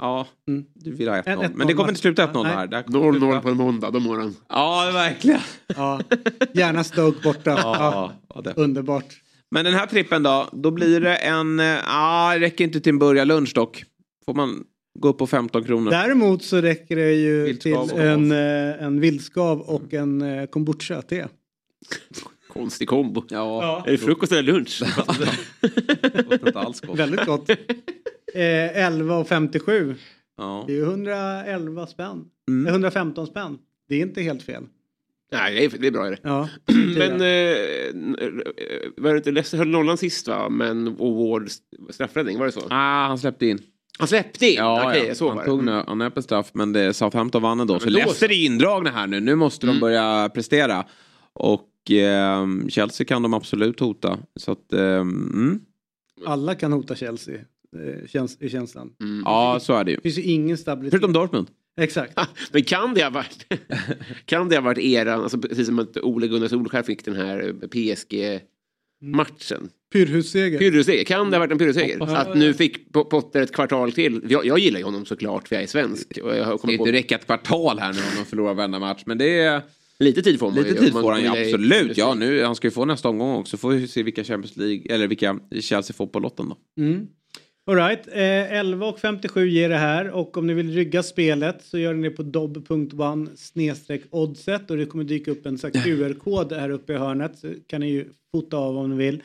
Ja, Mm. du vill ha 1-0. En- 1-0 Men det kommer inte sluta 1-0 Nej. här. Det här kommer 0-0 sluta- på en måndag, då mår han. Ja, verkligen. Ja. Gärna Stoke borta. Ja. Ja. Underbart. Men den här trippen då, då blir det en... Ja, ah, räcker inte till en burgarlunch dock. Får man gå upp på 15 kronor. Däremot så räcker det ju Vildskav till en, eh, en vildskav och en eh, kombucha-te. Konstig kombo. Ja, Är det frukost eller lunch? gott. Väldigt gott. Eh, 11,57. Ja. Det är ju 111 spänn. Mm. Eh, 115 spänn. Det är inte helt fel. Nej, det är, det är bra är det. Ja. Men eh, var det inte Leicester höll nollan sist va? Men och Ward straffräddning, var det så? Ah, han släppte in. Han släppte in? Ja, Okej, ja. såg han tog nu, han är på straff men det, Southampton vann ändå. Ja, så då Leicester så. är indragna här nu. Nu måste de börja prestera. Och eh, Chelsea kan de absolut hota. Så att, eh, mm. Alla kan hota Chelsea. Eh, känns, I känslan. Mm. Ja, så är det ju. Det finns ju ingen stabilitet. Förutom Dortmund. Exakt. Men kan det ha varit, kan det ha varit eran, alltså precis som att Ole Gunnar Solskjaer fick den här PSG-matchen. Pyrrhusseger. Pyrrhusseger, kan det ha varit en pyrrhusseger? Att nu fick Po- Potter ett kvartal till. Jag, jag gillar ju honom såklart för jag är svensk. Och jag har Det kommit inte på, räcka ett kvartal här nu om de förlorar varenda match. Men det är... lite tid får man Lite ju. tid får han ju absolut. Ja, nu, han ska ju få nästa omgång också. Får vi se vilka Champions League, eller vilka Chelsea får på lotten då. Mm. All right. eh, 11 och 57 ger det här och om ni vill rygga spelet så gör ni det på dobb.one snedstreck oddset och det kommer dyka upp en QR-kod här uppe i hörnet så kan ni ju fota av om ni vill.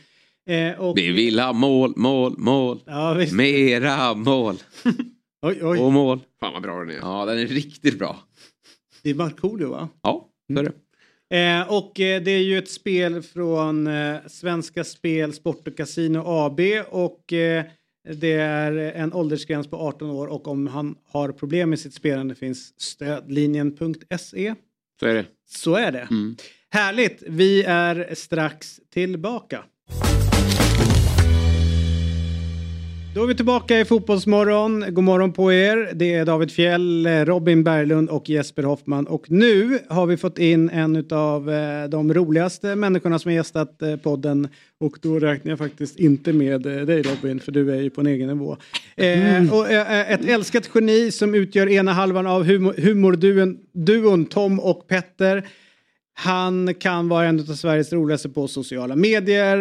Eh, och, Vi vill ha mål, mål, mål. Ja, visst. Mera mål. Oj, oj. Och mål. Fan vad bra den är. Ja, den är riktigt bra. Det är Markoolio va? Ja, så är det. Eh, och eh, det är ju ett spel från eh, Svenska Spel, Sport och Casino AB och eh, det är en åldersgräns på 18 år och om han har problem med sitt spelande finns stödlinjen.se. Så är det. Så är det. Härligt, vi är strax tillbaka. Då är vi tillbaka i Fotbollsmorgon. God morgon på er. Det är David Fjell, eh, Robin Berglund och Jesper Hoffman. Och nu har vi fått in en av de roligaste människorna som har gästat eh, podden. Och då räknar jag faktiskt inte med eh, dig Robin, för du är ju på en egen nivå. Eh, och, eh, ett älskat geni som utgör ena halvan av humor, humorduon duon Tom och Petter. Han kan vara en av Sveriges roligaste på sociala medier.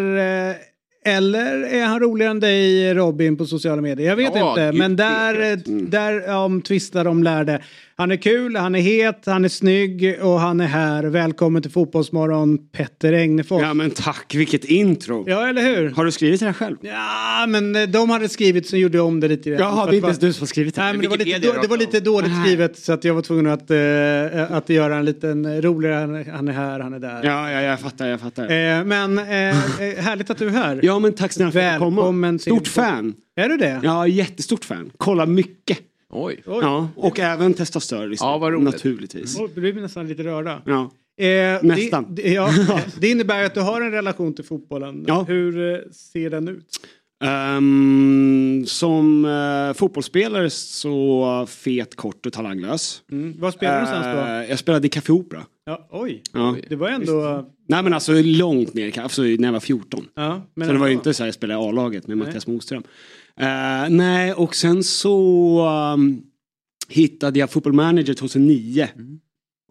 Eller är han roligare än dig Robin på sociala medier? Jag vet Ja, inte. gud Men där, vet. där om tvistar de lärde. Han är kul, han är het, han är snygg och han är här. Välkommen till Fotbollsmorgon, Petter Egnefors. Ja men tack, vilket intro. Ja, eller hur? Har du skrivit det här själv? Ja, men eh, de hade skrivit så gjorde jag om det lite. grann. Jaha, det är inte ens du som har skrivit det. Nej, men det var, lite, då, det var lite dåligt Nej. skrivet så att jag var tvungen att, eh, att göra en liten roligare. Han- är här, han är där. Ja, ja, jag fattar, jag fattar. Eh, men eh, eh, härligt att du är här. Ja men tack snälla för att fick komma. Välkommen Stort fan. Är du det? Ja, jättestort fan. Kollar mycket. Oj. Oj. Ja, och även liksom. Ja, vad roligt. Naturligtvis. Vi blir nästan lite rörda. Ja. Eh, Nästan. Det, det, ja, det innebär att du har en relation till fotbollen. Ja. Hur eh, ser den ut? Ehm, som uh, fotbollsspelare så fet, kort och talanglös. Mm. Var spelar du någonstans då? Eh, jag spelade i Café Opera. Ja, oj, Ja. det var ändå... Nej men alltså långt ner, alltså när jag var 14. Ja, men så det var ju inte så här jag spelade i A-laget med Mattias Moström. Eh, nej, och sen så um, hittade jag Football Manager 2009.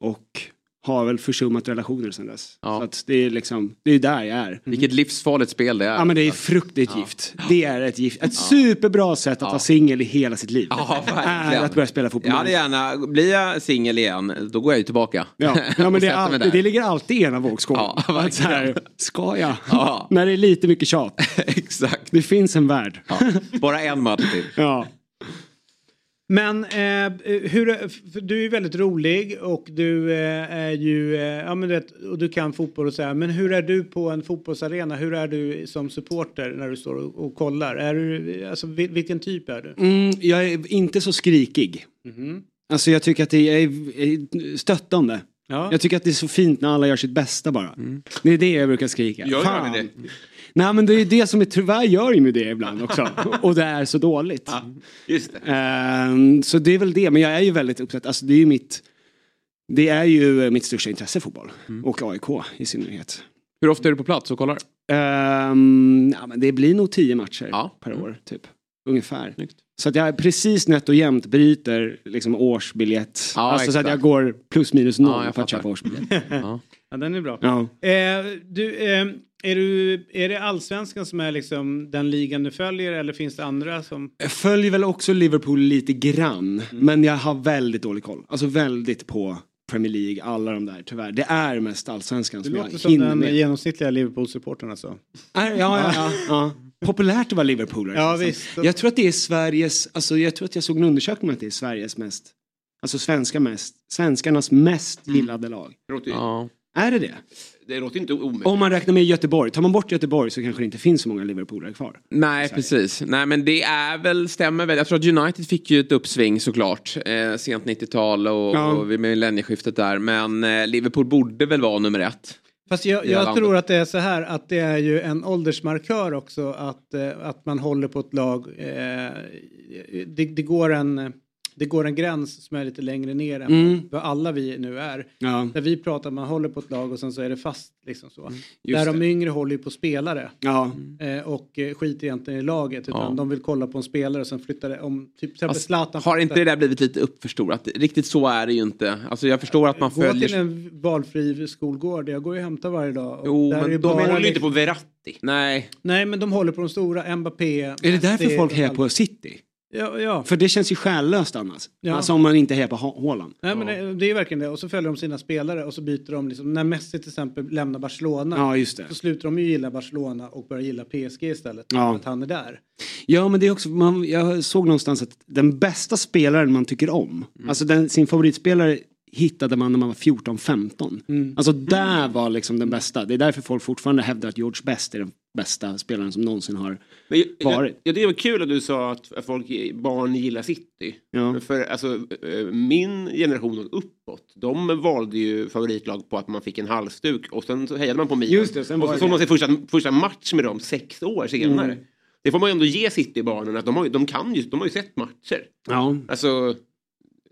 Och har väl försummat relationer sen dess. Ja. Så att det är liksom, det är där jag är. Vilket livsfarligt spel det är. Ja men det är frukt, det är ett gift. Det är ett gift. Ett superbra sätt att vara singel i hela sitt liv. Ja, är verkligen. att börja spela fotboll. Jag hade gärna, blir jag singel igen, då går jag ju tillbaka. Ja, ja men det, är alltid, det ligger alltid i ena vågskålen. Ja, Att verkligen. så här, ska jag? Ja. När det är lite mycket tjat. Exakt. Det finns en värld. Ja. Bara en match till. Ja. Men eh, hur, för du är väldigt rolig och du eh, är ju, eh, ja men det, och du kan fotboll och så här. Men hur är du på en fotbollsarena? Hur är du som supporter när du står och, och kollar? Är du, alltså vil- vilken typ är du? Mm, jag är inte så skrikig. Alltså jag tycker att det är, är stöttande. Ja. Jag tycker att det är så fint när alla gör sitt bästa bara. Det är det jag brukar skrika. Gör Fan. det? Nej men det är det som är, tyvärr gör ju det ibland också. och det är så dåligt. Just det. Ehm, så det är väl det, men jag är ju väldigt uppsatt. Alltså det är ju mitt, det är ju mitt största intresse fotboll. Och AIK i synnerhet. Hur ofta är du på plats och kollar? Ehm, ja, men det blir nog tio matcher Ja. per år, typ. Ungefär. Snyggt. Så att jag precis nätt och jämnt bryter liksom årsbiljett. Ja, alltså så att jag går plus minus noll Ja, på att köpa årsbiljett. Ja. Ja, den är bra. Ja. Eh, du, eh, är, du, är det allsvenskan som är liksom den ligan du följer eller finns det andra som... Jag följer väl också Liverpool lite grann. Mm. Men jag har väldigt dålig koll. Alltså väldigt på Premier League, alla de där tyvärr. Det är mest allsvenskan Du som låter jag som hinner den med. genomsnittliga Liverpool-supporten alltså. Ja, ja, ja, ja. Populärt att vara Liverpoolare. Ja, liksom. visst. Jag tror att det är Sveriges, alltså jag tror att jag såg en undersökning om att det är Sveriges mest, alltså svenska mest, svenskarnas mest Mm. gillade lag. Låter, ju, Ja. Är det det? Det låter inte omöjligt. Om man räknar med Göteborg, tar man bort Göteborg så kanske det inte finns så många Liverpoolare kvar. Nej, precis. Nej, men det är väl, stämmer väl. Jag tror att United fick ju ett uppsving såklart. Eh, sent 90-tal och, Ja. och vid millennieskiftet där. Men eh, Liverpool borde väl vara nummer ett. Fast jag, jag tror att det är så här att det är ju en åldersmarkör också att, eh, att man håller på ett lag. Eh, det, det, går en, det går en gräns som är lite längre ner än Mm. vad alla vi nu är. Ja, Där vi pratar, man håller på ett lag och sen så är det fast liksom så. Mm. just Där de det. yngre håller ju på spelare Ja, eh, och eh, skiter egentligen i laget utan Ja. de vill kolla på en spelare och sen flyttar det om typ Fast Zlatan. Har inte det där blivit lite uppförstorat? Riktigt så är det ju inte. Alltså jag förstår att man Gå följer... till en valfri skolgård, jag går ju och hämtar varje dag. Jo, men de De bara håller ju inte liksom- på Verratti. Nej, Nej men de håller på de stora, Mbappé. är det därför folk hejar på City? Ja, ja. För det känns ju själlöst annars. Ja. Alltså om man inte hejar på Ha- Haaland. Nej, men det, det är verkligen det. Och så följer de sina spelare och så byter de liksom. När Messi till exempel lämnar Barcelona. Ja, just det. Så slutar de ju gilla Barcelona och börjar gilla PSG istället. Ja. För att han är där. Ja men det är också, man, jag såg någonstans att den bästa spelaren man tycker om, Mm. alltså den, sin favoritspelare hittade man när man var 14-15. Mm. Alltså där var liksom den bästa. Det är därför folk fortfarande hävdar att George Best är den bästa spelaren som någonsin har Men jag, jag, varit. ja, det var kul att du sa att att folk, barn gillar City. Ja. För alltså, eh, min generation och uppåt, de valde ju favoritlag på att man fick en halsduk och sen så hejade man på Milan. Just det, sen och så såg man sin första, första match med dem sex år senare. Mm. Det får man ju ändå ge City-barnen, att de har, de kan ju, de har ju sett matcher. Ja. Alltså,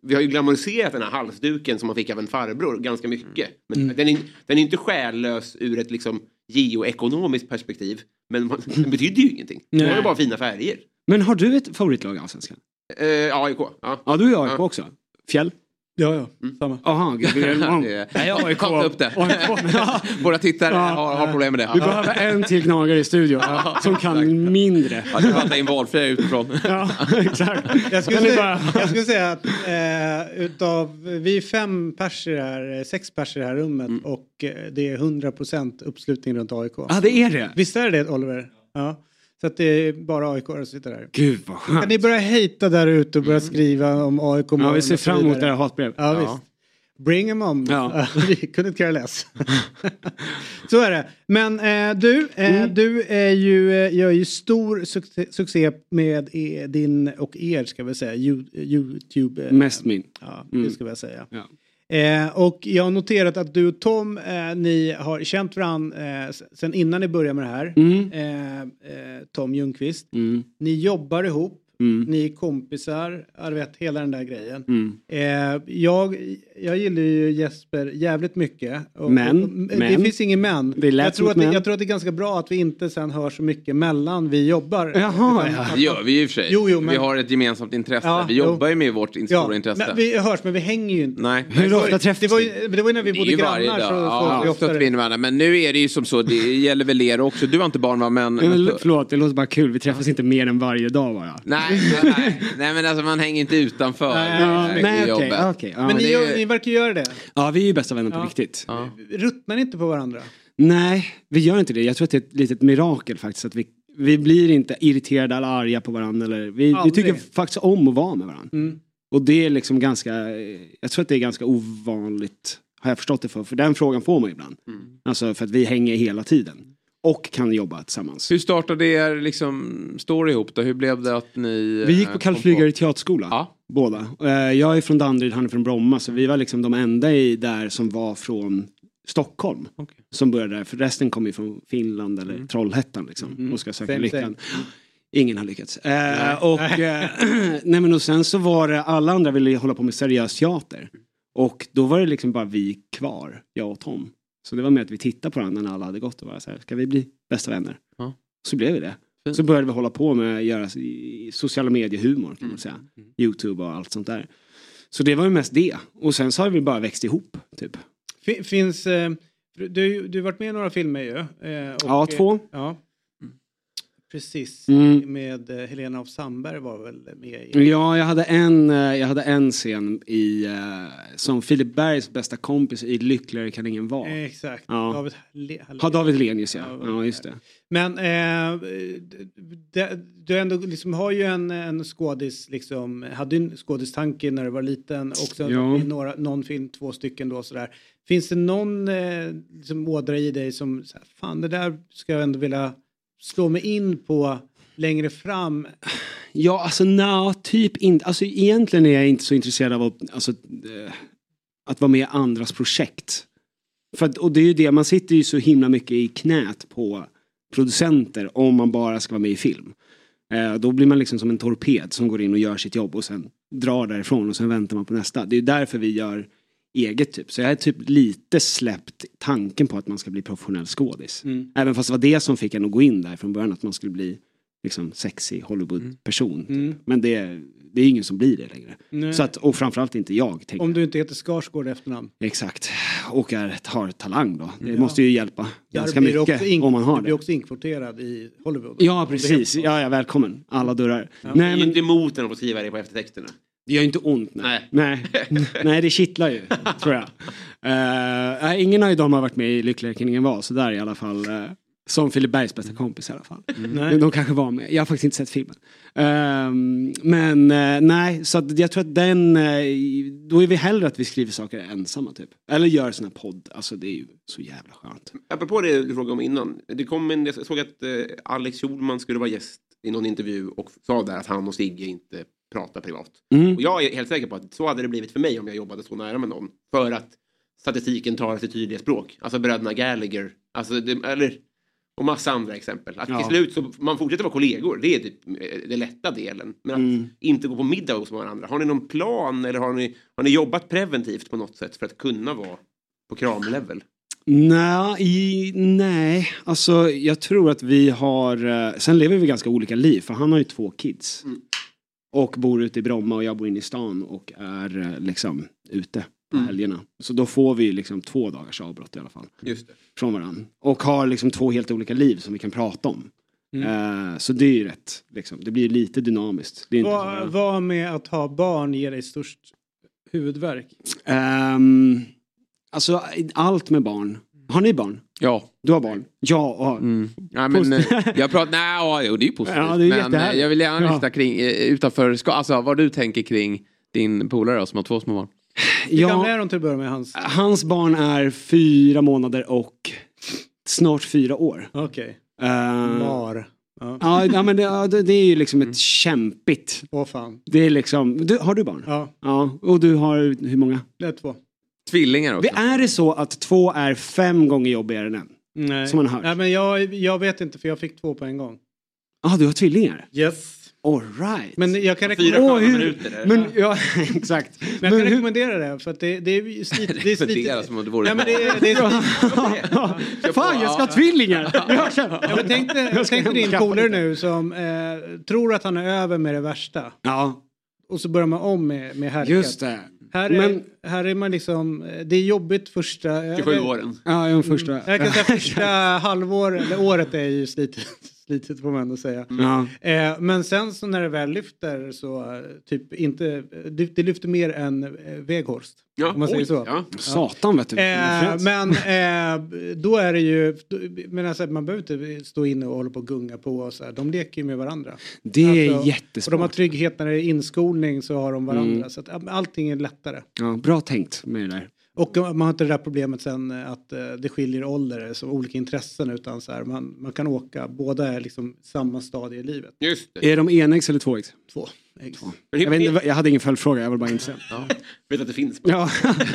vi har ju glamoriserat den här halsduken som man fick av en farbror ganska mycket. Men Mm. den, är, den är inte själlös ur ett liksom geoekonomiskt perspektiv. Men man, den betyder ju ingenting. Den har ju bara fina färger. Men har du ett favoritlag i Allsvenskan? Eh, AIK, ja. Ja du är AIK Ja. också. Fjäll? Ja, ja. Samma. Jaha. Ta inte upp det. Ja. Våra tittare Ja. har, har problem med det. Vi behöver en till gnagare i studion som kan mindre. Jag ska fatta in valfria utifrån. Ja, exakt. Jag skulle, säga, jag skulle säga att eh, utav, vi är fem perser här, eh, sex perser i det här rummet Mm. och eh, det är 100% uppslutning runt AIK. Ja, det är det. Visst är det Oliver? Ja. Så att det är bara AIK som sitter där. Gud vad Kan skönt. ni börja hejta där ute och börja skriva om AIK Ja, vi ser fram emot era hatbrev. Ja, visst. Bring them on. Ja. Vi kunde inte care less. Så är det. Men eh, du, eh, Mm. du är ju, eh, gör ju stor succé, succé med eh, din och er ska vi säga You- Youtube. eh, Mest min. Ja, Mm. det ska jag säga. Ja. Eh, och jag har noterat att du och Tom, eh, ni har känt varandra eh, sen innan ni började med det här. Mm. Eh, eh, Tom Ljungqvist. Mm. Ni jobbar ihop, Mm. ni är kompisar, jag vet hela den där grejen. Mm. Eh, jag, jag gillar ju Jesper jävligt mycket. Och, Men, och, det men. finns ingen men. Det jag, tror att det, jag tror att det är ganska bra att vi inte sen hör så mycket mellan vi jobbar. Jaha, ja. Det gör vi ju i och för sig. Jo, jo, men- Vi har ett gemensamt intresse. Ja, vi jo. jobbar ju med vårt in- Ja, stora intresse. men vi hörs men vi hänger ju inte. Nej. Hur ofta träffas Det var, ju, det var ju när vi Det är bodde grannar dag. så Ja, vi så vi oftare. in varandra. Men nu är det ju som så, det gäller väl er också. Du har inte barn va? Men... Men Förlåt, det låter bara kul. Vi träffas inte mer än varje dag bara. Nej, nej, nej. nej men alltså man hänger inte utanför. Nej, nej, jobbet. okej, ja. Men ni, ju- ni verkar göra det. Ja, vi är ju bästa vänner på Ja. riktigt. Ja. Ruttnar ni inte på varandra? Nej, vi gör inte det. Jag tror att det är ett litet mirakel faktiskt. Att vi, vi blir inte irriterade eller arga på varandra. Eller, vi, vi tycker faktiskt om att vara med varandra. Mm. Och det är liksom ganska, jag tror att det är ganska ovanligt, har jag förstått det för. För den frågan får man ibland. Mm. Alltså för att vi hänger hela tiden. Och kan jobba tillsammans. Hur startade er liksom, story ihop då? Hur blev det att ni... Vi gick eh, på kom Kallflygare teaterskola. Ja. Båda. Eh, Jag är från Danderyd, han är från Bromma. Så vi var liksom de enda i där som var från Stockholm. Okej. Som började där. För resten kom ju från Finland eller Mm. Trollhättan liksom. Och ska söka lyckan. Ingen har lyckats. Eh, och, eh, nej men och sen så var det, alla andra ville hålla på med seriös teater. Och då var det liksom bara vi kvar, jag och Tom. Så det var med att vi tittade på varandra när alla hade gått och var så här, ska vi bli bästa vänner? Ja. Så blev vi det. Fint. Så började vi hålla på med att göra sociala medier-humor kan man säga. Youtube och allt sånt där. Så det var ju mest det. Och sen så har vi bara växt ihop. Typ. Fin- Finns, eh, du, du har varit med i några filmer ju. eh, och, Ja, två. eh, Ja. Precis. Mm. Med eh, Helena af Sandberg var väl med i. Ja, jag hade en, eh, jag hade en scen i, eh, som Filip Bergs bästa kompis i Lyckligare kan ingen vara. Exakt. Ja. David Le- Ja, David Lenius ja. Ja, just det. Men eh, det, du ändå liksom har ju en, en skådis, liksom, hade ju en skådistanke när du var liten. Också Ja. i några, någon film, två stycken då sådär. Finns det någon eh, liksom, ådra i dig som, så här, fan det där ska jag ändå vilja slå mig in på längre fram? Ja, alltså nja, typ inte. Alltså egentligen är jag inte så intresserad av att, alltså, eh, att vara med i andras projekt. För att, och det är ju det, man sitter ju så himla mycket i knät på producenter om man bara ska vara med i film. Eh, då blir man liksom som en torped som går in och gör sitt jobb och sen drar därifrån och sen väntar man på nästa. Det är därför vi gör eget typ. Så jag har typ lite släppt tanken på att man ska bli professionell skådis. Mm. Även fast det var det som fick en att gå in där från början, att man skulle bli liksom sexy Hollywood-person. Mm. Men det, det är ingen som blir det längre. Nej. Så att, och framförallt inte jag. Tänker. Om du inte heter Skarsgård efternamn. Exakt. Och är, har talang då. Det Ja. måste ju hjälpa Där ganska mycket också in- om man har Du blir det. också inkvoterad i Hollywood. Ja, det precis. Ja, ja, välkommen. Alla dörrar. Det Nej, men inte emot när de får skriva det på eftertexterna. Det gör ju inte ont. Nej. Nej. Nej. nej, det kittlar ju, tror jag. Nej, ingen av dem har varit med i Lyckligare kan ingen vara, så där i alla fall. eh, som Filip Bergs bästa kompis i alla fall. Nej. De kanske var med. Jag har faktiskt inte sett filmen. Ehm, men eh, nej, så att jag tror att den, då är vi hellre att vi skriver saker ensamma typ. Eller gör sån här podd, alltså det är ju så jävla skönt. Apropå det du frågade om innan. Det kom en, jag såg att Alex Schulman skulle vara gäst i någon intervju och sa där att han och Sigge inte pratar privat. Mm. Och jag är helt säker på att så hade det blivit för mig om jag jobbade så nära med någon. För att statistiken tar sitt tydliga språk. Alltså bröderna Gallagher. Alltså det, eller, och massa andra exempel. Att Ja. till slut så man fortsätter vara kollegor. Det är typ eh, den lätta delen. Men att Mm. inte gå på middag hos varandra. Har ni någon plan eller har ni, har ni jobbat preventivt på något sätt för att kunna vara på kramlevel? Nej, nej, alltså jag tror att vi har, eh, sen lever vi ganska olika liv för han har ju två kids. Mm. Och bor ute i Bromma och jag bor inne i stan och är eh, liksom ute på helgerna. Så då får vi liksom två dagars avbrott i alla fall. Just det. Från varandra. Och har liksom två helt olika liv som vi kan prata om. Eh, så det är ju rätt, liksom. det blir lite dynamiskt. Det Vad, vad med att ha barn ger dig störst huvudvärk? Ehm, alltså allt med barn. Har ni barn? Ja. Du har barn? Ja. Mm. Ja, men, eh, jag pratar, nej, ja, jo, det är ju positivt. Ja, det är men eh, jag vill gärna Ja. lyssna kring, eh, utanför, ska, alltså vad du tänker kring din polare som har två små barn. Hur gamla Ja, är de till att börja med hans? hans barn är fyra månader och snart fyra år. Okej. Uh, Mar. Ja. ja, ja, men det, det, är ju liksom ett kämpigt. Åh fan. Det är liksom, du, har du barn? Ja, Ja, och du har hur många? det är två. Tvillingar också. Det är det så att två är fem gånger jobbigare än en? Nej. Som man hört. Nej men jag, jag vet inte för jag fick två på en gång. Ja, ah, du har tvillingar? Yes. All right. Men jag kan, Fyra rekommendera, sköna hur- minuter där. Men ja, exakt. men jag kan Men hur- rekommendera det för att det, det är ju slit, det är som om det vore Nej men det, är- det är Fan, jag ska ha tvillingar! Jag ja, men tänk dig, Jag tänk dig din polare nu som eh, tror att han är över med det värsta. Ja, Och så börjar man om med, med härkat. just det. Här är, Men- här är man liksom, eh, det är jobbigt första... 27 åren. Ja, är första. Jag kan säga första halvår, eller året är ju slitet, slitet får man ändå säga. Ja. Eh, men sen så när det väl lyfter så typ inte, det, det lyfter mer än eh, Weghorst. Ja, Om man säger oj, så. Ja. Satan vet du. Eh, men eh, då är det ju, men alltså, man behöver inte stå inne och hålla på och gunga på och så här. De leker ju med varandra. det är Alltså, Och de har jättesmart. trygghet när det är inskolning så har de varandra. Mm. Så att ja, allting är lättare. Ja, bra tänkt med det där. Och man har inte det där problemet sen eh, att eh, det skiljer ålder, så olika intressen utan så här, man, man kan åka, båda är liksom samma stadie i livet. Just det. Är de enäggs eller tvåäggs? Två. Ex. Men Jag, vet inte, jag hade ingen följdfråga, jag var bara intresserad. vet att det finns. Ja,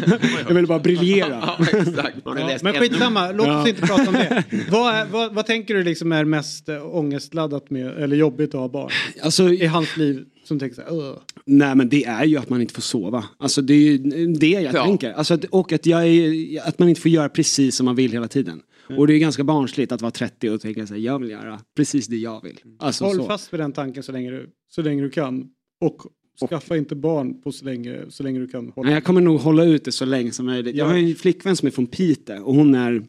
jag ville bara briljera. Ja, exakt. Ja, men en- skitsamma, låt Ja. oss inte prata om det. vad, är, vad, vad tänker du liksom är mest ångestladdat med, eller jobbigt att ha barn? Alltså, I hans liv som tänker så här, nej men det är ju att man inte får sova. Alltså det är ju det jag Ja. tänker. Alltså, att- och att, jag är, att man inte får göra precis som man vill hela tiden. Och det är ganska barnsligt att vara 30 och tänka sig jag vill göra precis det jag vill. Alltså, Håll så. fast vid den tanken så länge du, så länge du kan. Och skaffa inte barn på så länge, så länge du kan hålla. Nej, jag kommer nog hålla ut det så länge som möjligt. Jag har en flickvän som är från Piteå och hon är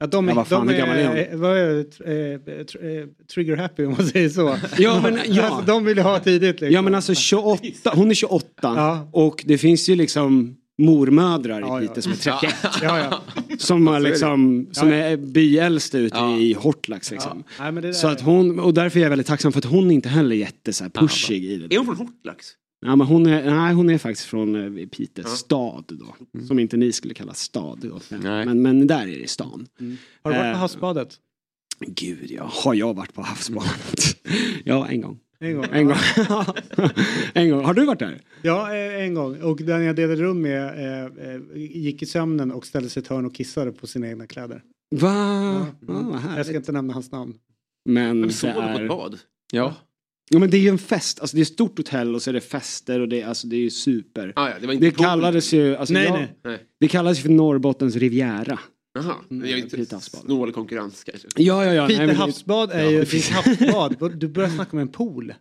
Ja, de, Ja, vad fan, de hur gammal är är, vad är det, eh, eh, trigger happy om man säger så. Ja, men- ja. alltså, de vill ha tidigt liksom. Ja men alltså 28, hon är 28 Ja. och det finns ju liksom mormödrar Ja. Piteå som är 31. ja, ja. Som, har liksom, som Ja, ja. är byäldst ute Ja. i Hortlax liksom. Ja. Nej, men det där Så att hon, och därför är jag väldigt tacksam för att hon inte heller är jätte så här pushig i det. Är hon från Hortlax? Ja, men hon, är, nej, hon är faktiskt från eh, Piteå Ja. stad då. Som inte ni skulle kalla stad då. Nej. Men, men där är det stan. Har du varit på Eh, havsbadet? Gud ja, har jag varit på havsbadet? ja, en gång. En gång? En gång. en gång. Har du varit där? Ja, eh, en gång. Och den jag delade rum med eh, gick i sömnen och ställde sig i ett hörn och kissade på sina egna kläder. Va? Ja. Ja, vad Jag ska inte nämna hans namn. Men Men det sov på ett är... bad? Ja. Ja, men det är ju en fest. Alltså det är ett stort hotell och så är det fester och det, alltså, det är ju super. Ah, ja, det var inte Det pool. kallades ju... Alltså, Nej, jag, nej. Nej. Det kallades ju för Norrbottens Riviera. Jaha, Mm, jag är inte Pite havsbad. snål konkurrens kanske. Ja, ja, ja. Piteå nej, men det- havsbad är ju ditt havsbad. Du börjar snacka om en pool.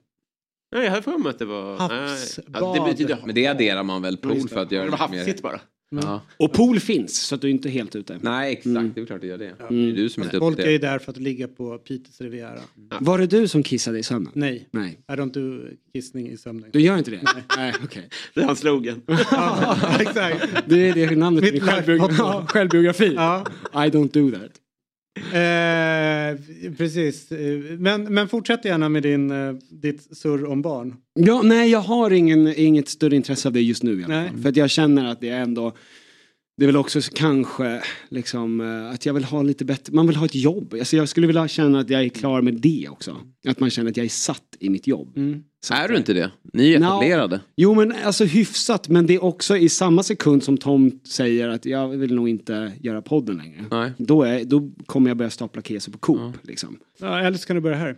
Nej, jag hade för mig att det var... Havsbad. Ja, det betyder... Men det adderar man väl pool för att göra det var lite mer... hafsigt bara. Ja. Och pool finns, så att du är inte helt ute. Nej, exakt. Mm. Det är klart det gör det. Det Mm. är du som inte är Folk är ju där för att ligga på Piteås Riviera. Var det du som kissade i sömnen? Nej, Nej. I don't do kissning i sömnen. Du gör inte det? Nej, okej. Det är hans slogan. Ja, exakt. Det är det namnet Mitt ja, självbiografi. Ja. I don't do that. Eh, precis. Eh, Men, men fortsätt gärna med din, eh, ditt surr om barn. Ja, nej, jag har ingen, inget större intresse av det just nu i alla fall. För att jag känner att det är ändå det är väl också kanske liksom eh, att jag vill ha lite bättre, man vill ha ett jobb. Alltså jag skulle vilja känna att jag är klar med det också. Att man känner att jag är satt i mitt jobb. Så Är att, du inte det? Ni är etablerade. Jo men alltså hyfsat, men det är också i samma sekund som Tom säger att jag vill nog inte göra podden längre. Nej. Då, är, då kommer jag börja stapla keso på Coop. Liksom. Ja, eller så kan du börja här.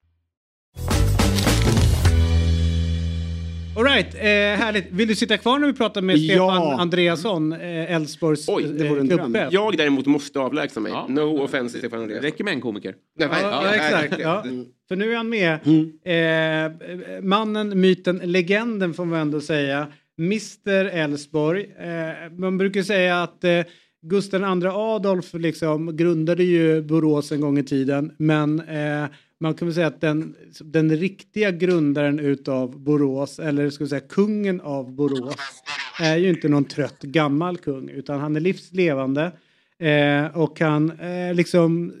Alright, eh, härligt. Vill du sitta kvar när vi pratar med Ja. Stefan Andreasson, eh, Elfsborgs Oj, det eh, vore en dröm. klubbchef? Jag däremot måste avlägsna mig. Ja. No offense Stefan Det Andreas. räcker med en komiker. Nej, Ja, ja, nej, exakt. Ja. För nu är han med. Mm. Eh, mannen, myten, legenden får man ändå säga. Mr Elfsborg. Eh, man brukar säga att eh, Gustav II Adolf liksom grundade ju Borås en gång i tiden. Men eh, man kan väl säga att den, den riktiga grundaren utav Borås, eller ska vi säga kungen av Borås, är ju inte någon trött gammal kung utan han är livslevande. Eh, och han eh, liksom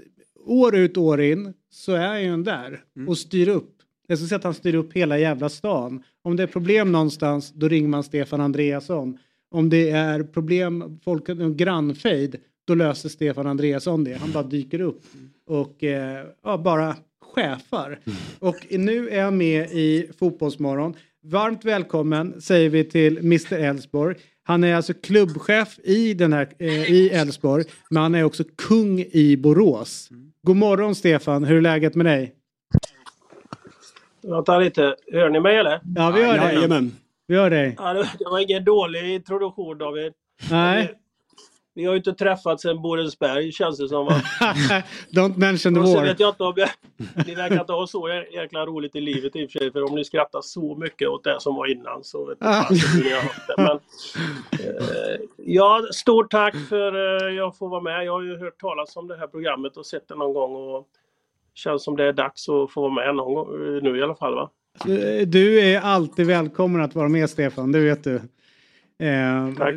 år ut år in så är ju han där och styr upp. Jag skulle säga att han styr upp hela jävla stan. Om det är problem någonstans då ringer man Stefan Andreasson. Om det är problem, folk, en grannfejd, då löser Stefan Andreasson det. Han bara dyker upp och eh, ja, bara chefar. Och nu är han med i Fotbollsmorgon. Varmt välkommen säger vi till Mr Elfsborg. Han är alltså klubbchef i den här eh, i Elfsborg, men han är också kung i Borås. God morgon Stefan, hur är läget med dig? Vänta lite, hör ni mig eller? Ja, vi hör dig. Jajamän. Vi hör dig. Ja, det det var ingen dålig introduktion David. Nej, Vi har ju inte träffats sedan Borensberg känns det som. Va? don't mention the war. vet jag inte om jag, ni verkar inte ha så jä- jäkla roligt i livet i och för sig. För om ni skrattar så mycket åt det som var innan så vet jag fan hur ni har haft det. Men, eh, ja, stort tack för eh, jag får vara med. Jag har ju hört talas om det här programmet och sett det någon gång. Och känns som det är dags att få vara med någon gång, eh, nu i alla fall. Va? Du är alltid välkommen att vara med Stefan, det vet du. Eh, Tack.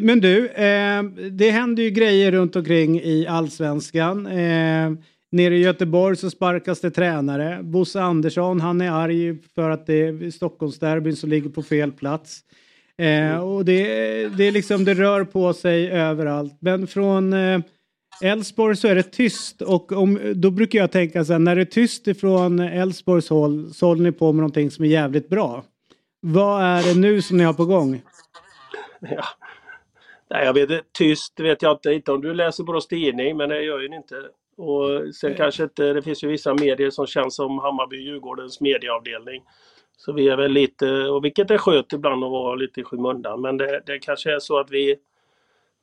Men du, eh, det händer ju grejer runt omkring i allsvenskan. Eh, nere i Göteborg så sparkas det tränare. Bosse Andersson, han är arg för att det är Stockholmsderbyn som ligger på fel plats. Eh, och det, det är liksom, det rör på sig överallt. Men från Elfsborg så är det tyst och om, då brukar jag tänka så här, när det är tyst ifrån Elfsborgs håll så håller ni på med någonting som är jävligt bra. Vad är det nu som ni har på gång? Ja. Nej, jag vet inte. Tyst vet jag inte. Inte om du läser Borås Tidning, men det gör ju inte. Och sen kanske inte, det finns ju vissa medier som känns som Hammarby Djurgårdens medieavdelning. Så vi är väl lite, och vilket är skönt ibland att vara lite i skymundan, men det, det kanske är så att vi,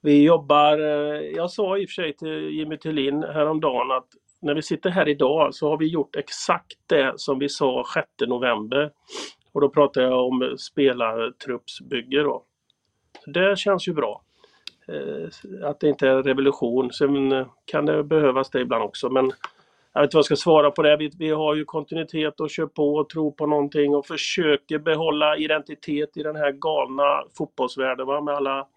vi jobbar, eh, jag sa i och för sig till Jimmy Tillin häromdagen att när vi sitter här idag så har vi gjort exakt det som vi sa 6 november. Och då pratar jag om spelartruppsbygge då. Det känns ju bra. Eh, att det inte är revolution. Sen eh, kan det behövas det ibland också. Men jag vet inte vad jag ska svara på det. Vi, vi har ju kontinuitet och kör på och tror på någonting och försöker behålla identitet i den här galna fotbollsvärlden va? med alla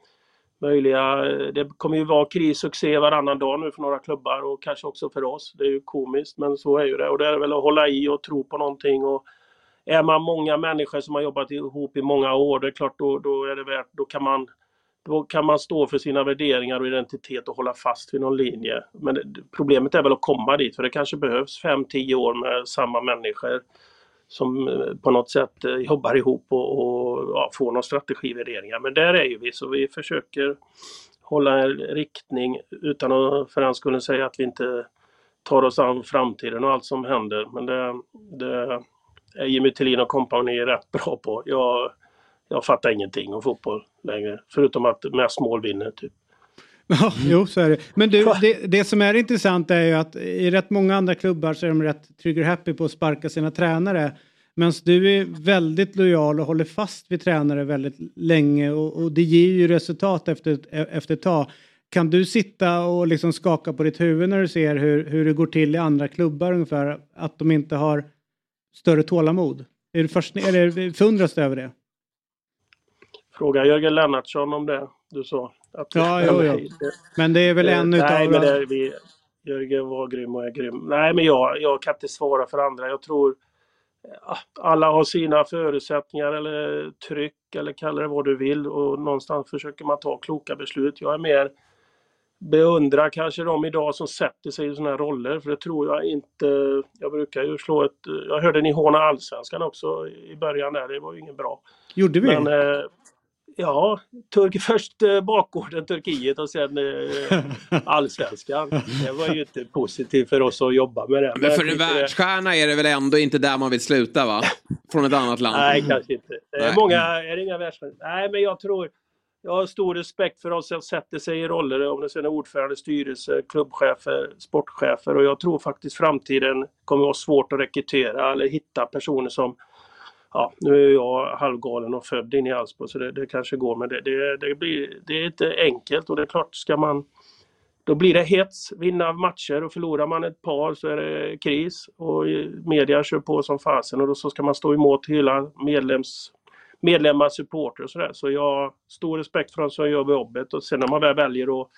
möjliga... Eh, det kommer ju vara krissuccé varannan dag nu för några klubbar och kanske också för oss. Det är ju komiskt men så är ju det. Och det är väl att hålla i och tro på någonting. Och är man många människor som har jobbat ihop i många år, det är klart då, då är det värt, då kan man då kan man stå för sina värderingar och identitet och hålla fast vid någon linje. Men det, problemet är väl att komma dit, för det kanske behövs 5-10 år med samma människor som eh, på något sätt eh, jobbar ihop och, och ja, får någon strategivärderingar. Men där är ju vi, så vi försöker hålla en riktning utan att för den skulle säga att vi inte tar oss an framtiden och allt som händer. Men det, det är Jimmy Tillin och kompani rätt bra på. Jag, jag fattar ingenting om fotboll längre. Förutom att mest mål vinner. Typ. Ja, jo, så är det. Men du, det, det som är intressant är ju att i rätt många andra klubbar så är de rätt trigger happy på att sparka sina tränare. Men du är väldigt lojal och håller fast vid tränare väldigt länge och, och det ger ju resultat efter, efter ett tag. Kan du sitta och liksom skaka på ditt huvud när du ser hur, hur det går till i andra klubbar ungefär? Att de inte har större tålamod? Är du, först, är det förundras du över det? Fråga Jörgen Lennartsson om det du sa. Ja, jo, jo. Men det är väl en utav... Nej, men det vi, Jörgen var grym och är grym. Nej, men jag, jag kan inte svara för andra. Jag tror alla har sina förutsättningar eller tryck eller kalla det vad du vill och någonstans försöker man ta kloka beslut. Jag är mer beundrar kanske de idag som sätter sig i sådana här roller, för det tror jag inte. Jag brukar ju slå ett... Jag hörde ni håna allsvenskan också i början där, det var ju ingen bra. Gjorde vi? Men, eh, ja, Turk, först eh, bakgården Turkiet och sen eh, allsvenskan. Det var ju inte positivt för oss att jobba med det. Men för en världsstjärna är det väl ändå inte där man vill sluta va? Från ett annat land. Nej, kanske inte. Nej. många, är det inga världsmän? Nej, men jag tror, jag har stor respekt för de som sätter sig i roller, om det sen är ordförande, styrelse, klubbchefer, sportchefer. Och jag tror faktiskt framtiden kommer vara svårt att rekrytera eller hitta personer som Ja, nu är jag halvgalen och född in i Allsborg så det, det kanske går men det, det, det, blir, det är inte enkelt. Och det är klart ska man då blir det hets, vinna matcher och förlorar man ett par så är det kris. Och media kör på som fasen och då så ska man stå emot hela medlems, medlemmar, supporter och sådär. Så jag har stor respekt för dem som gör jobbet och sen när man väl väljer att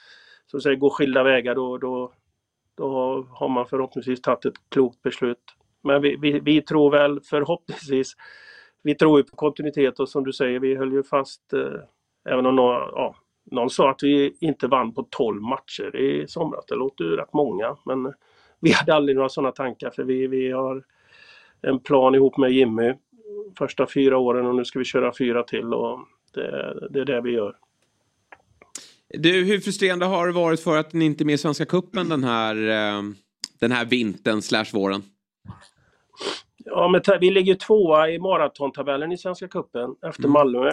så att säga, gå skilda vägar då, då, då har man förhoppningsvis tagit ett klokt beslut. Men vi, vi, vi tror väl förhoppningsvis, vi tror ju på kontinuitet och som du säger, vi höll ju fast, eh, även om några, ja, någon sa att vi inte vann på 12 matcher i somras. Det låter ju rätt många, men vi hade aldrig några sådana tankar för vi, vi har en plan ihop med Jimmy första fyra åren och nu ska vi köra fyra till och det, det är det vi gör. Du, hur frustrerande har det varit för att ni inte är med i Svenska Cupen den här, eh, den här vintern slash våren? Ja, men vi ligger tvåa i maratontabellen i Svenska Cupen efter Malmö.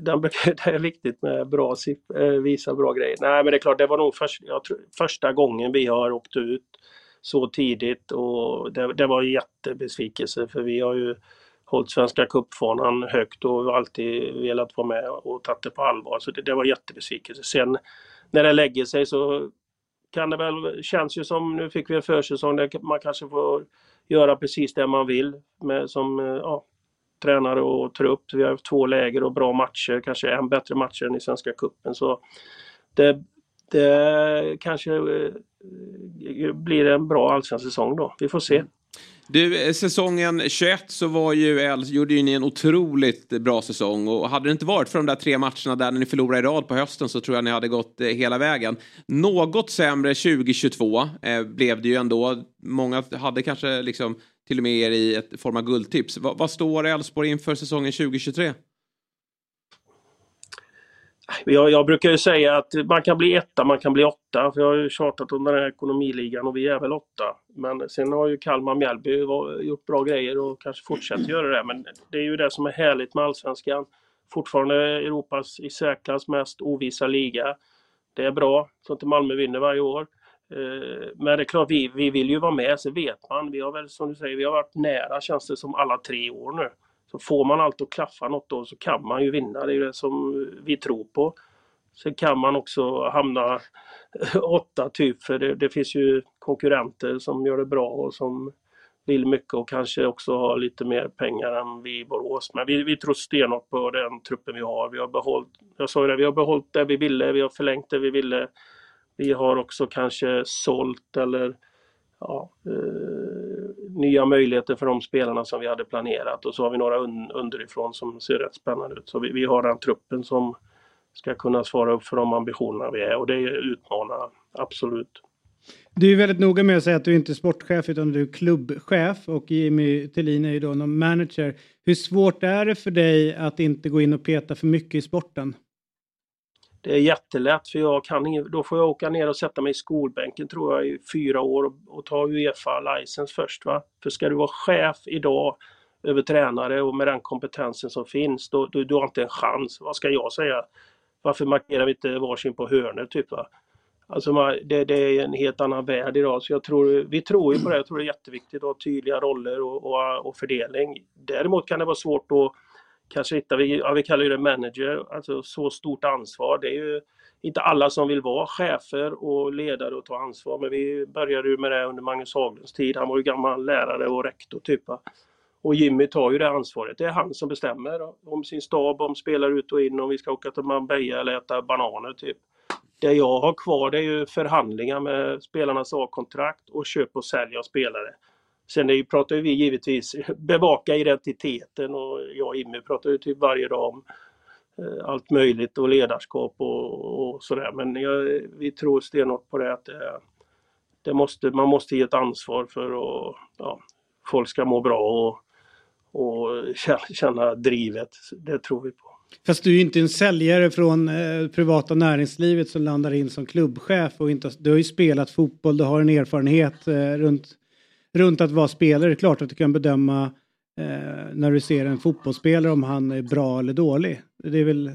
Den, det är viktigt med bra siff- eh, visa bra grejer. Nej, men det är klart, det var nog först, tror, första gången vi har åkt ut så tidigt och det, det var jättebesvikelse för vi har ju hållit Svenska cupfanan högt och alltid velat vara med och tagit det på allvar. Så det, det var jättebesvikelse. Sen när det lägger sig så kan det väl, känns ju som, nu fick vi en försäsong där man kanske får göra precis det man vill med, som eh, ja, tränare och trupp. Vi har haft två läger och bra matcher, kanske än bättre matcher än i Svenska cupen. Så det, det kanske eh, blir en bra allsvensk säsong då. Vi får se. Mm. Du, eh, säsongen 21 så var ju gjorde ju ni en otroligt bra säsong och hade det inte varit för de där tre matcherna där när ni förlorade i rad på hösten så tror jag ni hade gått eh, hela vägen. Något sämre 2022 eh, blev det ju ändå. Många hade kanske liksom till och med er i ett form av guldtips. Va, vad står Elfsborg inför säsongen 2023? Jag, jag brukar ju säga att man kan bli etta, man kan bli åtta. För jag har ju tjatat om den här ekonomiligan och vi är väl åtta. Men sen har ju Kalmar Mjällby gjort bra grejer och kanske fortsätter göra det. Men det är ju det som är härligt med Allsvenskan. Fortfarande Europas i särklass mest ovisa liga. Det är bra, så inte Malmö vinner varje år. Eh, men det är klart, vi, vi vill ju vara med, så vet man. Vi har väl som du säger, vi har varit nära känns det som alla tre år nu. Så får man allt att klaffa något då, så kan man ju vinna. Det är ju det som vi tror på. Sen kan man också hamna åtta typ, för det, det finns ju konkurrenter som gör det bra och som vill mycket och kanske också har lite mer pengar än vi i Borås. Men vi, vi tror stenhårt på den truppen vi har. Vi har behållit, jag sa ju det, vi har behållit det vi ville, vi har förlängt det vi ville. Vi har också kanske sålt eller ja, eh, nya möjligheter för de spelarna som vi hade planerat och så har vi några un, underifrån som ser rätt spännande ut. Så vi, vi har den truppen som ska kunna svara upp för de ambitionerna vi är och det är utmanarna, absolut. Du är väldigt noga med att säga att du inte är sportchef utan du är klubbchef och Jimmy Tillin är ju då någon manager. Hur svårt är det för dig att inte gå in och peta för mycket i sporten? Det är jättelätt för jag kan ingen, då får jag åka ner och sätta mig i skolbänken tror jag i fyra år och, och ta Uefa-licens först. Va? För ska du vara chef idag över tränare och med den kompetensen som finns, då, då du har inte en chans. Vad ska jag säga? Varför markerar vi inte varsin på hörnet? typ? Va? Alltså man, det, det är en helt annan värld idag. Så jag tror, vi tror ju på det. Jag tror det är jätteviktigt att ha tydliga roller och, och, och fördelning. Däremot kan det vara svårt att kanske hitta, vi, ja, vi kallar det manager, alltså så stort ansvar. Det är ju inte alla som vill vara chefer och ledare och ta ansvar. Men vi började ju med det under Magnus Haglunds tid. Han var ju gammal lärare och rektor typ. Och Jimmy tar ju det ansvaret. Det är han som bestämmer om sin stab, om spelare ut och in, om vi ska åka till Marbella eller äta bananer typ. Det jag har kvar det är ju förhandlingar med spelarnas A-kontrakt och köp och sälj av spelare. Sen är pratar vi givetvis bevaka identiteten och jag och Immi pratar ju typ varje dag om eh, allt möjligt och ledarskap och, och sådär. Men jag, vi tror stenhårt på det att det, det måste, man måste ge ett ansvar för att ja, folk ska må bra och, och känna drivet. Det tror vi på. Fast du är ju inte en säljare från eh, privata näringslivet som landar in som klubbchef och inte, du har ju spelat fotboll, du har en erfarenhet eh, runt, runt att vara spelare. Det är klart att du kan bedöma eh, när du ser en fotbollsspelare om han är bra eller dålig. Det är väl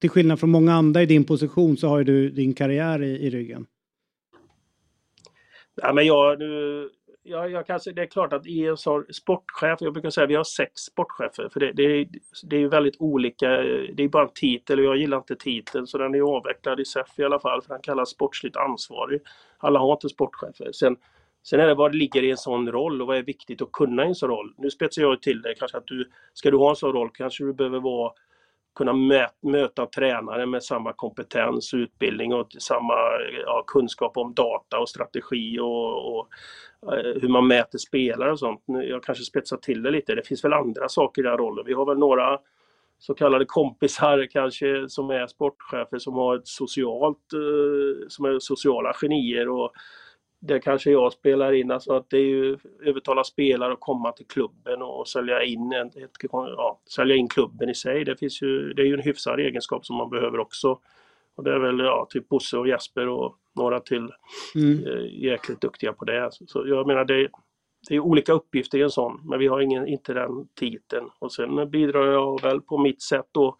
till skillnad från många andra i din position så har ju du din karriär i, i ryggen. Ja, men jag, nu, jag, jag kan, det är klart att ES har sportchef, jag brukar säga att vi har sex sportchefer för det, det, det är ju väldigt olika, det är bara en titel och jag gillar inte titeln så den är avvecklad i SEF i alla fall för han kallas sportsligt ansvarig. Alla har inte sportchefer. Sen, sen är det vad det ligger i en sån roll och vad är viktigt att kunna i en sån roll. Nu spetsar jag till det kanske att du, ska du ha en sån roll kanske du behöver vara kunna möta tränare med samma kompetens, utbildning och samma ja, kunskap om data och strategi och, och eh, hur man mäter spelare och sånt. Jag kanske spetsar till det lite. Det finns väl andra saker i den rollen. Vi har väl några så kallade kompisar kanske som är sportchefer som har ett socialt, eh, som är sociala genier och det kanske jag spelar in, alltså att det är ju övertala spelare att komma till klubben och sälja in, ett, ja, sälja in klubben i sig. Det, finns ju, det är ju en hyfsad egenskap som man behöver också. Och det är väl ja, typ Bosse och Jesper och några till mm. eh, jäkligt duktiga på det. Så, så jag menar det, det är olika uppgifter i en sån, men vi har ingen, inte den titeln. Och sen bidrar jag väl på mitt sätt då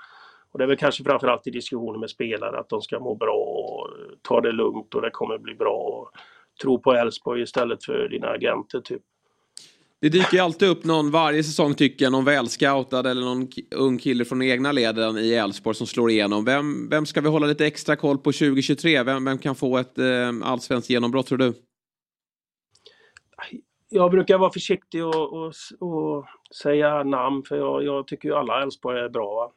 och det är väl kanske framförallt i diskussioner med spelare att de ska må bra och ta det lugnt och det kommer bli bra. Tro på Elfsborg istället för dina agenter typ. Det dyker ju alltid upp någon varje säsong tycker jag, någon välscoutad eller någon ung kille från egna leden i Elfsborg som slår igenom. Vem, vem ska vi hålla lite extra koll på 2023? Vem, vem kan få ett eh, allsvenskt genombrott tror du? Jag brukar vara försiktig och, och, och säga namn för jag, jag tycker ju alla Elfsborg är bra. Va?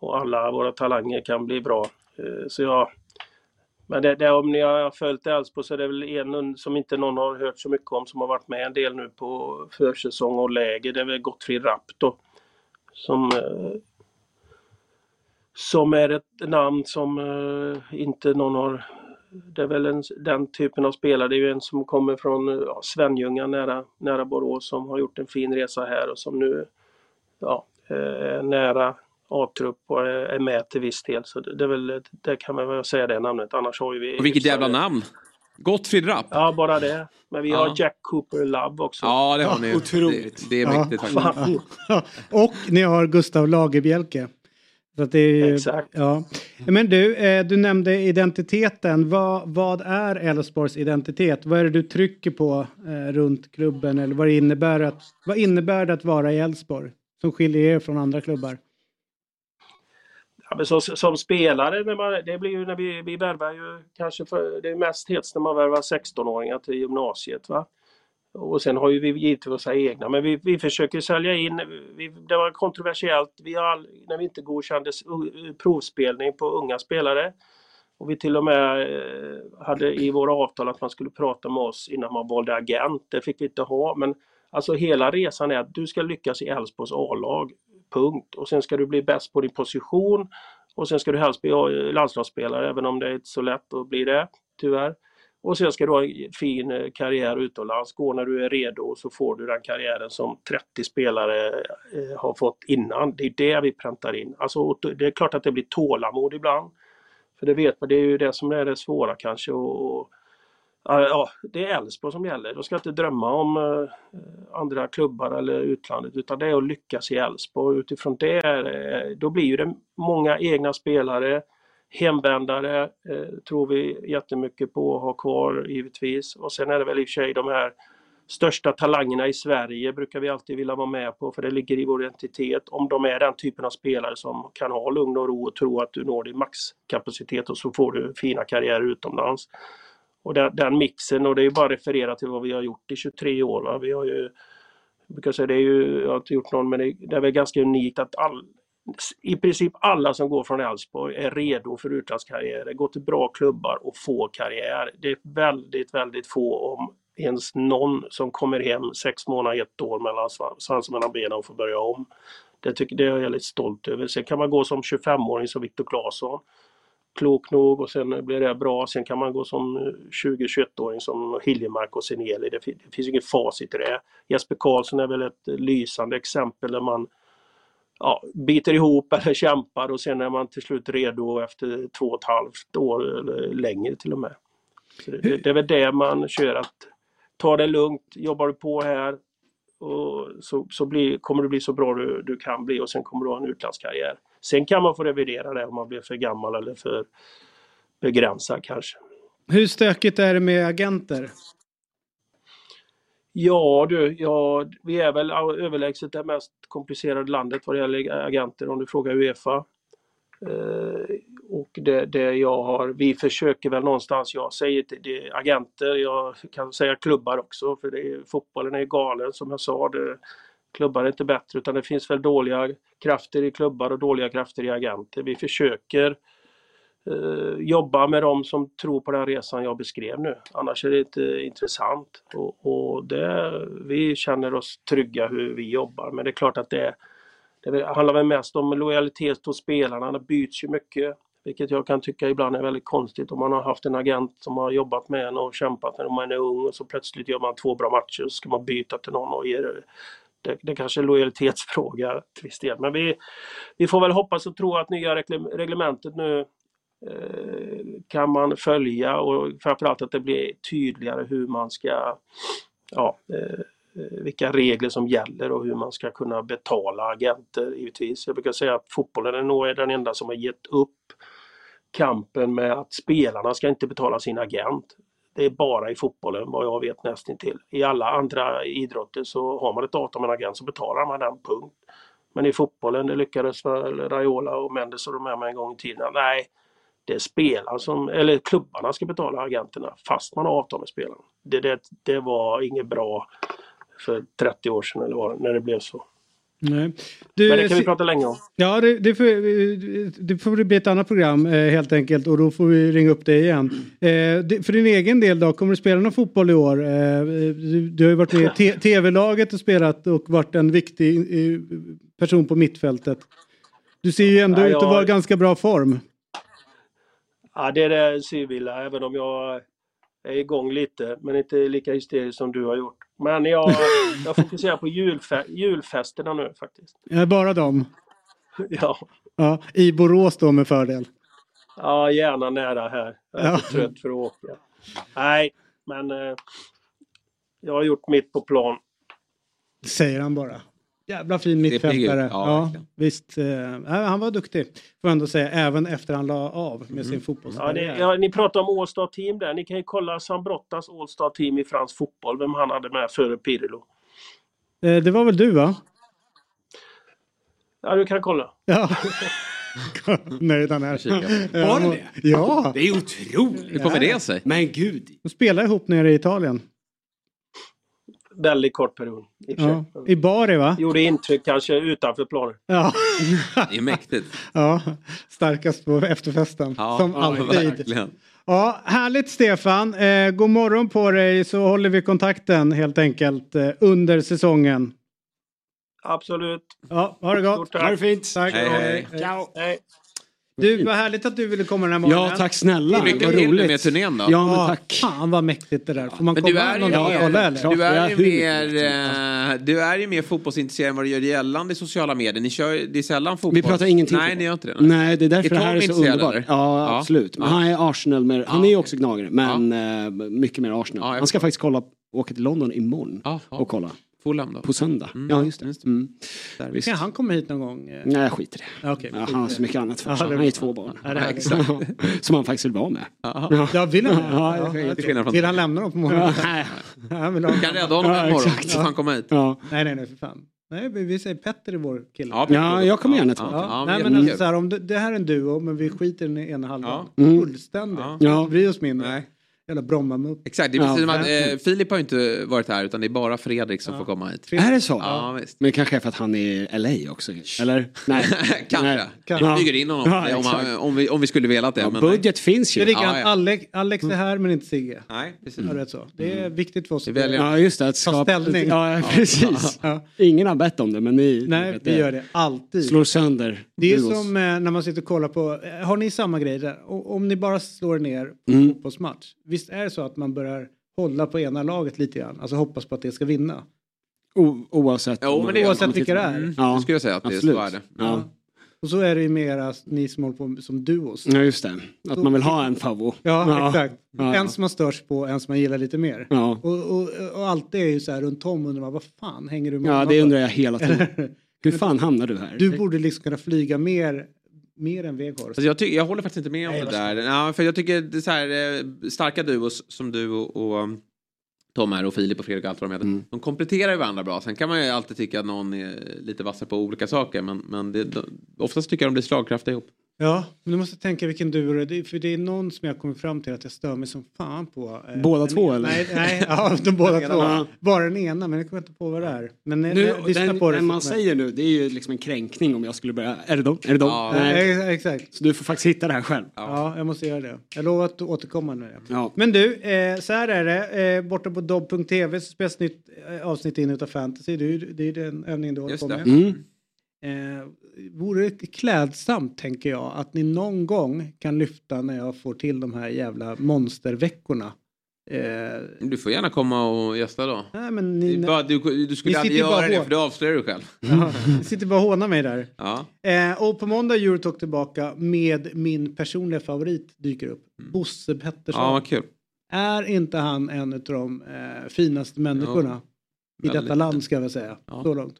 Och alla våra talanger kan bli bra. Eh, så jag, men det, det, om ni har följt Elfsborg så är det väl en som inte någon har hört så mycket om som har varit med en del nu på försäsong och läger. Det är väl Gottfrid Rapp då. Som, eh, som är ett namn som eh, inte någon har... Det är väl en, den typen av spelare. Det är ju en som kommer från eh, ja, Svenljunga nära, nära Borås som har gjort en fin resa här och som nu ja, är nära A-trupp och är med till viss del. Så det, är väl, det kan man väl säga det namnet. Annars har vi... Och vilket jävla namn! Gottfried Rapp. Ja, bara det. Men vi har Jack Cooper Love också. Ja, det har ni. Otroligt. Det, det är mäktigt ja. faktiskt. och ni har Gustav Lagerbjälke. Så att det är, Exakt. Ja. Men du, eh, du nämnde identiteten. Vad, vad är Elfsborgs identitet? Vad är det du trycker på eh, runt klubben? Eller vad innebär, att, vad innebär det att vara i Elfsborg? Som skiljer er från andra klubbar? Ja, men som, som spelare, när man, det blir ju när vi, vi värvar ju kanske för, det är mest hets när man värvar 16-åringar till gymnasiet. Va? Och sen har ju vi givetvis våra egna, men vi, vi försöker sälja in, vi, det var kontroversiellt, vi all, när vi inte godkände provspelning på unga spelare. Och vi till och med eh, hade i våra avtal att man skulle prata med oss innan man valde agent. Det fick vi inte ha, men alltså hela resan är att du ska lyckas i Elfsborgs A-lag. Punkt. Och sen ska du bli bäst på din position och sen ska du helst bli landslagsspelare även om det är inte så lätt att bli det, tyvärr. Och sen ska du ha en fin eh, karriär utomlands. Gå när du är redo så får du den karriären som 30 spelare eh, har fått innan. Det är det vi präntar in. Alltså, det är klart att det blir tålamod ibland. För det vet man, det är ju det som är det svåra kanske. Och, Ja, det är Elfsborg som gäller. De ska inte drömma om eh, andra klubbar eller utlandet utan det är att lyckas i Elfsborg. Utifrån det, eh, då blir det många egna spelare, hemvändare eh, tror vi jättemycket på att ha kvar givetvis. Och sen är det väl i och för sig de här största talangerna i Sverige brukar vi alltid vilja vara med på för det ligger i vår identitet. Om de är den typen av spelare som kan ha lugn och ro och tro att du når din maxkapacitet och så får du fina karriärer utomlands. Och den, den, mixen, och det är bara att referera till vad vi har gjort i 23 år. Va? Vi har ju, jag brukar säga, det är ju, jag har inte gjort någon, men det, det är väl ganska unikt att all, i princip alla som går från Elfsborg är redo för utlandskarriärer, går till bra klubbar och får karriär. Det är väldigt, väldigt få, om ens någon som kommer hem sex månader, ett år mellan svansen mellan benen och får börja om. Det, tycker, det är jag väldigt stolt över. Sen kan man gå som 25-åring som Viktor Claesson. Klok nog och sen blir det bra. Sen kan man gå som 20-21-åring som Hiljemark och Seneli. Det, det finns inget facit i det. Jesper Karlsson är väl ett lysande exempel där man ja, biter ihop eller kämpar och sen är man till slut redo efter två och ett halvt år eller längre till och med. Det, det är väl det man kör att ta det lugnt, jobbar du på här och så, så blir, kommer du bli så bra du, du kan bli och sen kommer du ha en utlandskarriär. Sen kan man få revidera det om man blir för gammal eller för begränsad kanske. Hur stökigt är det med agenter? Ja du, ja, vi är väl överlägset det mest komplicerade landet vad det gäller agenter om du frågar Uefa. Eh, och det, det jag har, vi försöker väl någonstans, jag säger till det, agenter, jag kan säga klubbar också för det är, fotbollen är galen som jag sa. Det, klubbar är inte bättre utan det finns väl dåliga krafter i klubbar och dåliga krafter i agenter. Vi försöker eh, jobba med dem som tror på den resan jag beskrev nu. Annars är det inte intressant. Och, och det, vi känner oss trygga hur vi jobbar men det är klart att det, det handlar väl mest om lojalitet hos spelarna. Det byts ju mycket. Vilket jag kan tycka ibland är väldigt konstigt om man har haft en agent som har jobbat med en och kämpat när man är ung och så plötsligt gör man två bra matcher och så ska man byta till någon och ge det. Det, kanske är en lojalitetsfråga till viss del. Men vi, vi får väl hoppas och tro att nya reglementet nu eh, kan man följa och framförallt att det blir tydligare hur man ska ja, eh, vilka regler som gäller och hur man ska kunna betala agenter givetvis. Jag brukar säga att fotbollen är nog den enda som har gett upp kampen med att spelarna ska inte betala sin agent. Det är bara i fotbollen vad jag vet nästintill. I alla andra idrotter så har man ett avtal med en agent så betalar man den, punkt. Men i fotbollen, det lyckades väl Raiola och Mendes och de här med en gång i tiden. Nej, det är spelarna som, eller klubbarna ska betala agenterna fast man har avtal med spelarna. Det, det, det var inget bra för 30 år sedan eller vad, när det blev så. Nej. Du, Men det kan vi prata länge om. Ja, det, det, får, det får bli ett annat program eh, helt enkelt och då får vi ringa upp dig igen. Eh, för din egen del då, kommer du spela någon fotboll i år? Eh, du, du har ju varit med i tv-laget och spelat och varit en viktig person på mittfältet. Du ser ju ändå Ja, ut att jag- vara i ganska bra form. Ja, det är det Sybilla, även om jag är igång lite, men inte lika hysterisk som du har gjort. Men jag, jag fokuserar på julfe julfesterna nu faktiskt. Eh, bara dem. Ja, Ja, I Borås då med fördel. ja gärna nära här. Jag är Ja. för trött för att åka. Nej, men eh, jag har gjort mitt på plan. Säger han bara. Jävla fin mittfältare. Ja, Ja, visst. Eh, ja, han var duktig. Får jag ändå säga. Även efter han la av med Mm. sin Ja, fotbollskarriär. ni, ja, ni pratar om All-Star Team där. Ni kan ju kolla Sambrottas All-Star Team i fransk fotboll, vem han hade med före Pirlo. Eh, det var väl du va? Ja, du kan kolla. Ja. Nöjd han är. Ja, Var det det? Ja. Det är otroligt. Hur kommer det sig? Men gud. De spelar ihop nere i Italien. Väldigt kort period. I, Ja. I Bari va? Gjorde intryck kanske utanför planen. Ja. Det är mäktigt. ja. Starkast på efterfesten. Ja, Som ja, alltid. verkligen. Ja, härligt Stefan. Eh, god morgon på dig så håller vi kontakten helt enkelt eh, under säsongen. Absolut. Ja, ha det gott. Ha det fint. Tack. Hej, hej. Ciao. Hej. Du, vad härligt att du ville komma den här morgonen. Ja, tack snälla. Lycka till roligt. med turnén då. Ja, men Ja, tack. Fan vad mäktigt det där. Får man Men komma du är ju någon dag och mer, kolla eller? du är ju mer, eh, du är ju mer fotbollsintresserad än vad du gör gällande i sociala medier. Ni kör, det är sällan fotboll. Vi pratar ingenting Nej, ni gör inte det. Nej, det är därför Är det här är så underbart. eller? Ja, Ja. absolut. Men Ja. han är Arsenal, med, han Ja. är ju också gnagare, men eh, mycket mer Arsenal. Ja, han ska faktiskt kolla, åka till London imorgon Ja, ja. och kolla. Fulham då? På söndag. Mm. Ja, just det. Just det. Mm. Där. Visst. Kan han komma hit någon gång? Nej, jag skiter i det. Okej, Ja, skit han har så det. mycket annat för sig. Han har ju två barn. Ja, det exakt. Som han faktiskt vill vara med. Ja. Ja, vill han det? Ja, Ja, från- Vill han lämna dem på morgonen? Nej. Han vill ha... Du kan rädda honom Ja, en morgon. exakt. Så han kommer hit. Ja. Nej, nej, nej, för fan. Nej, vi säger Petter är vår kille. Ja, Ja, jag kommer gärna tillbaka. ja, Ja, nej, men alltså, så här, om det, det här är en duo, men vi skiter i den ena halvan. Ja. Mm. Fullständigt. Ja. Ja. Bry oss mindre. Nej. Jävla Bromma-mupp. Exakt, det är Ja, precis att verkligen. eh, Filip har ju inte varit här utan det är bara Fredrik som Ja. får komma hit. Är det så? Ja, visst. Men kanske är för att han är i LA också. Eller? Nej. Kanske. Nej. Vi Ja. flyger in honom Ja, om, han, om, vi, om vi skulle velat det. Ja, men budget finns Det är ju. likadant, Ja, ja. Alex, Alex är här men inte Sigge. Nej, precis. Ja, vet så. Det är viktigt för oss. Vi väljer- Ja just det, att Ta skapa... ställning. Ja, precis. Ja. Ingen har bett om det men ni Nej, vet vi gör det alltid. Slår sönder Det är som eh, när man sitter och kollar på, eh, har ni samma grej där? Om ni bara slår ner på Mm. fotbollsmatch, visst är det så att man börjar hålla på ena laget lite grann? Alltså hoppas på att det ska vinna. O- oavsett. Jo, men det Oavsett vilka det är. Mm, Ja, det skulle jag säga att det, absolut. så är det. Ja. Och så är det ju mera ni som håller på som duos. ja, just det. Att man vill ha en favvo. Ja, exakt. Ja, En ja. som man störs på, en som man gillar lite mer. Ja. Och, och, och allt är ju så här runt om undrar man, vad fan hänger du med ja, det undrar jag hela tiden. Hur fan hamnar du här? Du borde liksom kunna flyga mer, mer än Weghorst. Alltså jag, jag håller faktiskt inte med om Nej, det där. Ja, för jag tycker det är så här, eh, starka duos som du och, och um, Tom är och Filip och Fredrik och allt vad de heter. Mm. De kompletterar ju varandra bra. Sen kan man ju alltid tycka att någon är lite vassare på olika saker. Men, men det, de, oftast tycker jag de blir slagkraftiga ihop. Ja, men du måste tänka vilken duo det är. För det är någon som jag kommit fram till att jag stör mig som fan på. eh, Båda två, ena- eller? Nej, nej ja, de båda två. Ja. Bara den ena, men jag kommer inte på vad det är. Men eh, Nu, när- lyssna den, på det. den man säger nu, det är ju liksom en kränkning om jag skulle börja... Är det dem? Är det dem? Ja. Nej. Exakt. Så du får faktiskt hitta det här själv. Ja, jag måste göra det. Jag lovar att återkomma nu. Ja. Men du, eh, så här är det. Eh, borta på dobb.tv så spelas nytt eh, avsnitt in utav fantasy. Det är, ju- det är den övningen du håller Just på det. med. Mm. Eh, vore det klädsamt, tänker jag, att ni någon gång kan lyfta när jag får till de här jävla monsterveckorna. Eh, Du får gärna komma och gästa då. nej, men ni, bara, du, du skulle aldrig göra det för du avslöjar dig själv. ja, ni sitter bara och hånar mig där. Ja. Eh, och på måndag Eurotalk tillbaka med min personliga favorit dyker upp. Bosse Pettersson. ja, vad kul. Är inte han en av de eh, finaste människorna i väldigt. detta land ska jag väl säga. Ja. Så långt.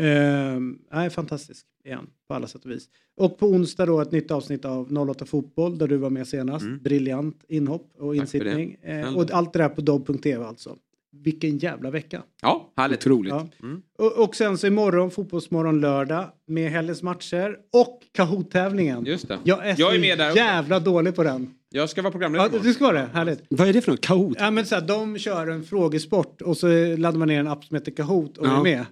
Eh, nej, fantastisk igen på alla sätt och vis. Och på onsdag då ett nytt avsnitt av 08 Fotboll där du var med senast. Mm. Briljant inhopp och insittning. Eh, och allt det där på dobb.tv alltså. Vilken jävla vecka. Ja, härligt. Otroligt. Ja. Mm. Och, och sen så imorgon fotbollsmorgon lördag med helgens matcher och Kahoot-tävlingen. Just det. Jag är, Jag är med där också. jävla dålig på den. Jag ska vara programledare Ja, du ska vara det. Härligt. Vad är det för något? Kahoot? Ja, men så här, de kör en frågesport och så laddar man ner en app som heter Kahoot och Ja. är med.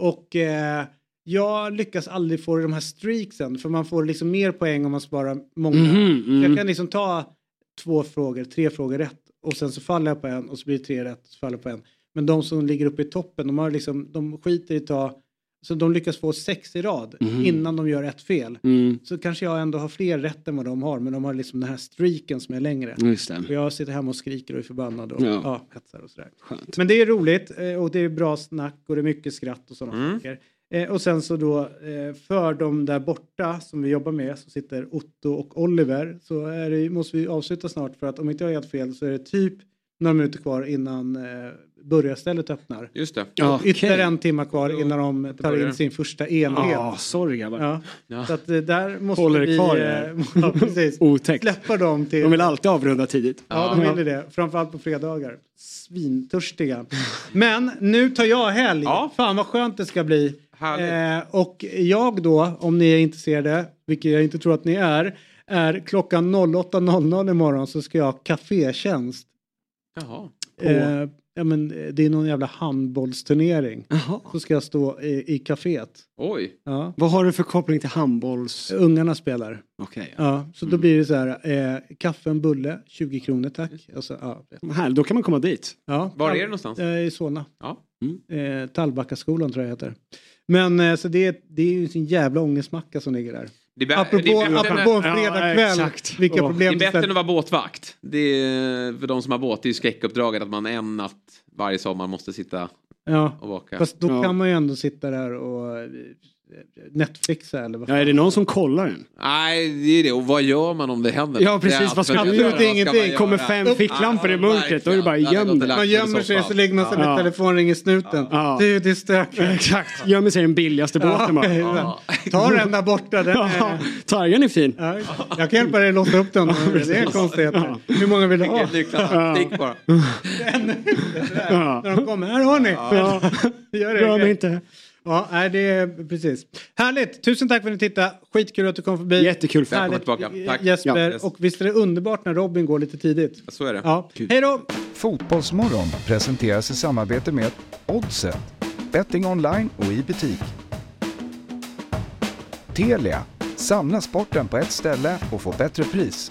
Och eh, jag lyckas aldrig få de här streaksen för man får liksom mer poäng om man sparar många. Mhm, Så mm. Jag kan liksom ta två frågor, tre frågor rätt och sen så faller jag på en och så blir det tre rätt och så faller jag på en. Men de som ligger uppe i toppen, de, har liksom, de skiter i att ta, så de lyckas få sex i rad Mhm. innan de gör ett fel. Mm, Så kanske jag ändå har fler rätt än vad de har, men de har liksom den här streaken som är längre. just det. Och jag sitter hemma och skriker och är förbannad och Ja. ja. hetsar och sådär. Skönt. Men det är roligt eh, och det är bra snack och det är mycket skratt och sådana Mm. saker. Eh, och sen så då eh, för de där borta som vi jobbar med så sitter Otto och Oliver så är det, måste vi avsluta snart för att om inte jag har helt fel så är det typ några minuter kvar innan börjarstället öppnar. Just det. Ja, Och ytterligare en timme kvar innan de tar in sin första enhet. Ja, sorry grabbar. Ja. Ja. Så att eh, där måste Håller det vi kvar eh, ja, precis, Otäckt. släppa dem till... De vill alltid avrunda tidigt. Ja, de ville det. Framförallt på fredagar. Svintörstiga. Men nu tar jag helg. Ja. Fan vad skönt det ska bli. Eh, och jag då, om ni är intresserade, vilket jag inte tror att ni är, är klockan 08.00 imorgon så ska jag ha kafétjänst. Jaha. Eh, ja, men, eh, det är någon jävla handbollsturnering. Jaha. Så ska jag stå i, i kaféet. Oj. Ja. Vad har du för koppling till handbolls... Ungarna spelar. Okej. Ja, så då blir det så här, eh, kaffe, en bulle, 20 kronor tack. Och så, ja, Här, då kan man komma dit. ja. Var är det någonstans? Eh, I Solna. Ja. Eh, Tallbackaskolan tror jag heter. Men eh, så det, det är ju sin jävla ångestmacka som ligger där. Det är, Apropå, det är bättre, apropå en Ja, fredagkväll, exakt. vilka det problem är bättre än att vara båtvakt. Det är, för de som har båt, det är ju skräckuppdraget att man en natt varje sommar måste sitta Ja, och vaka. fast då Ja. kan man ju ändå sitta där och Netflixa eller vad Ja, är det någon som kollar den? Nej, det är det. Och vad gör man om det händer? Ja, precis. Det Vad ska- absolut- absolut vad ska ingenting. man Kommer göra? fem ficklampor i mörkret, då är det bara göm lagt Man gömmer sig så lägger man sig med Ja. telefonen i snuten. Ja. Du, det är stökigt. Exakt. Gömmer sig i den billigaste båten bara. Ja. Ta den där borta. Den är... Targen är fin. ja, jag kan hjälpa dig att låsa upp den. Det är konstigheter. Hur många vill du ha? Stick bara. När de kommer. Här har ni. Ja. Gör Rör mig det. inte. Ja, nej, det är precis. Härligt! Tusen tack för att ni tittade. Skitkul att du kom förbi. Jättekul. Välkommen Härligt, tillbaka. Tack. Jesper. Ja. Yes. Och visst är det underbart när Robin går lite tidigt? Så är det. Ja. Hej då! Fotbollsmorgon presenteras i samarbete med Oddset, betting online och i butik. Telia, samla sporten på ett ställe och få bättre pris.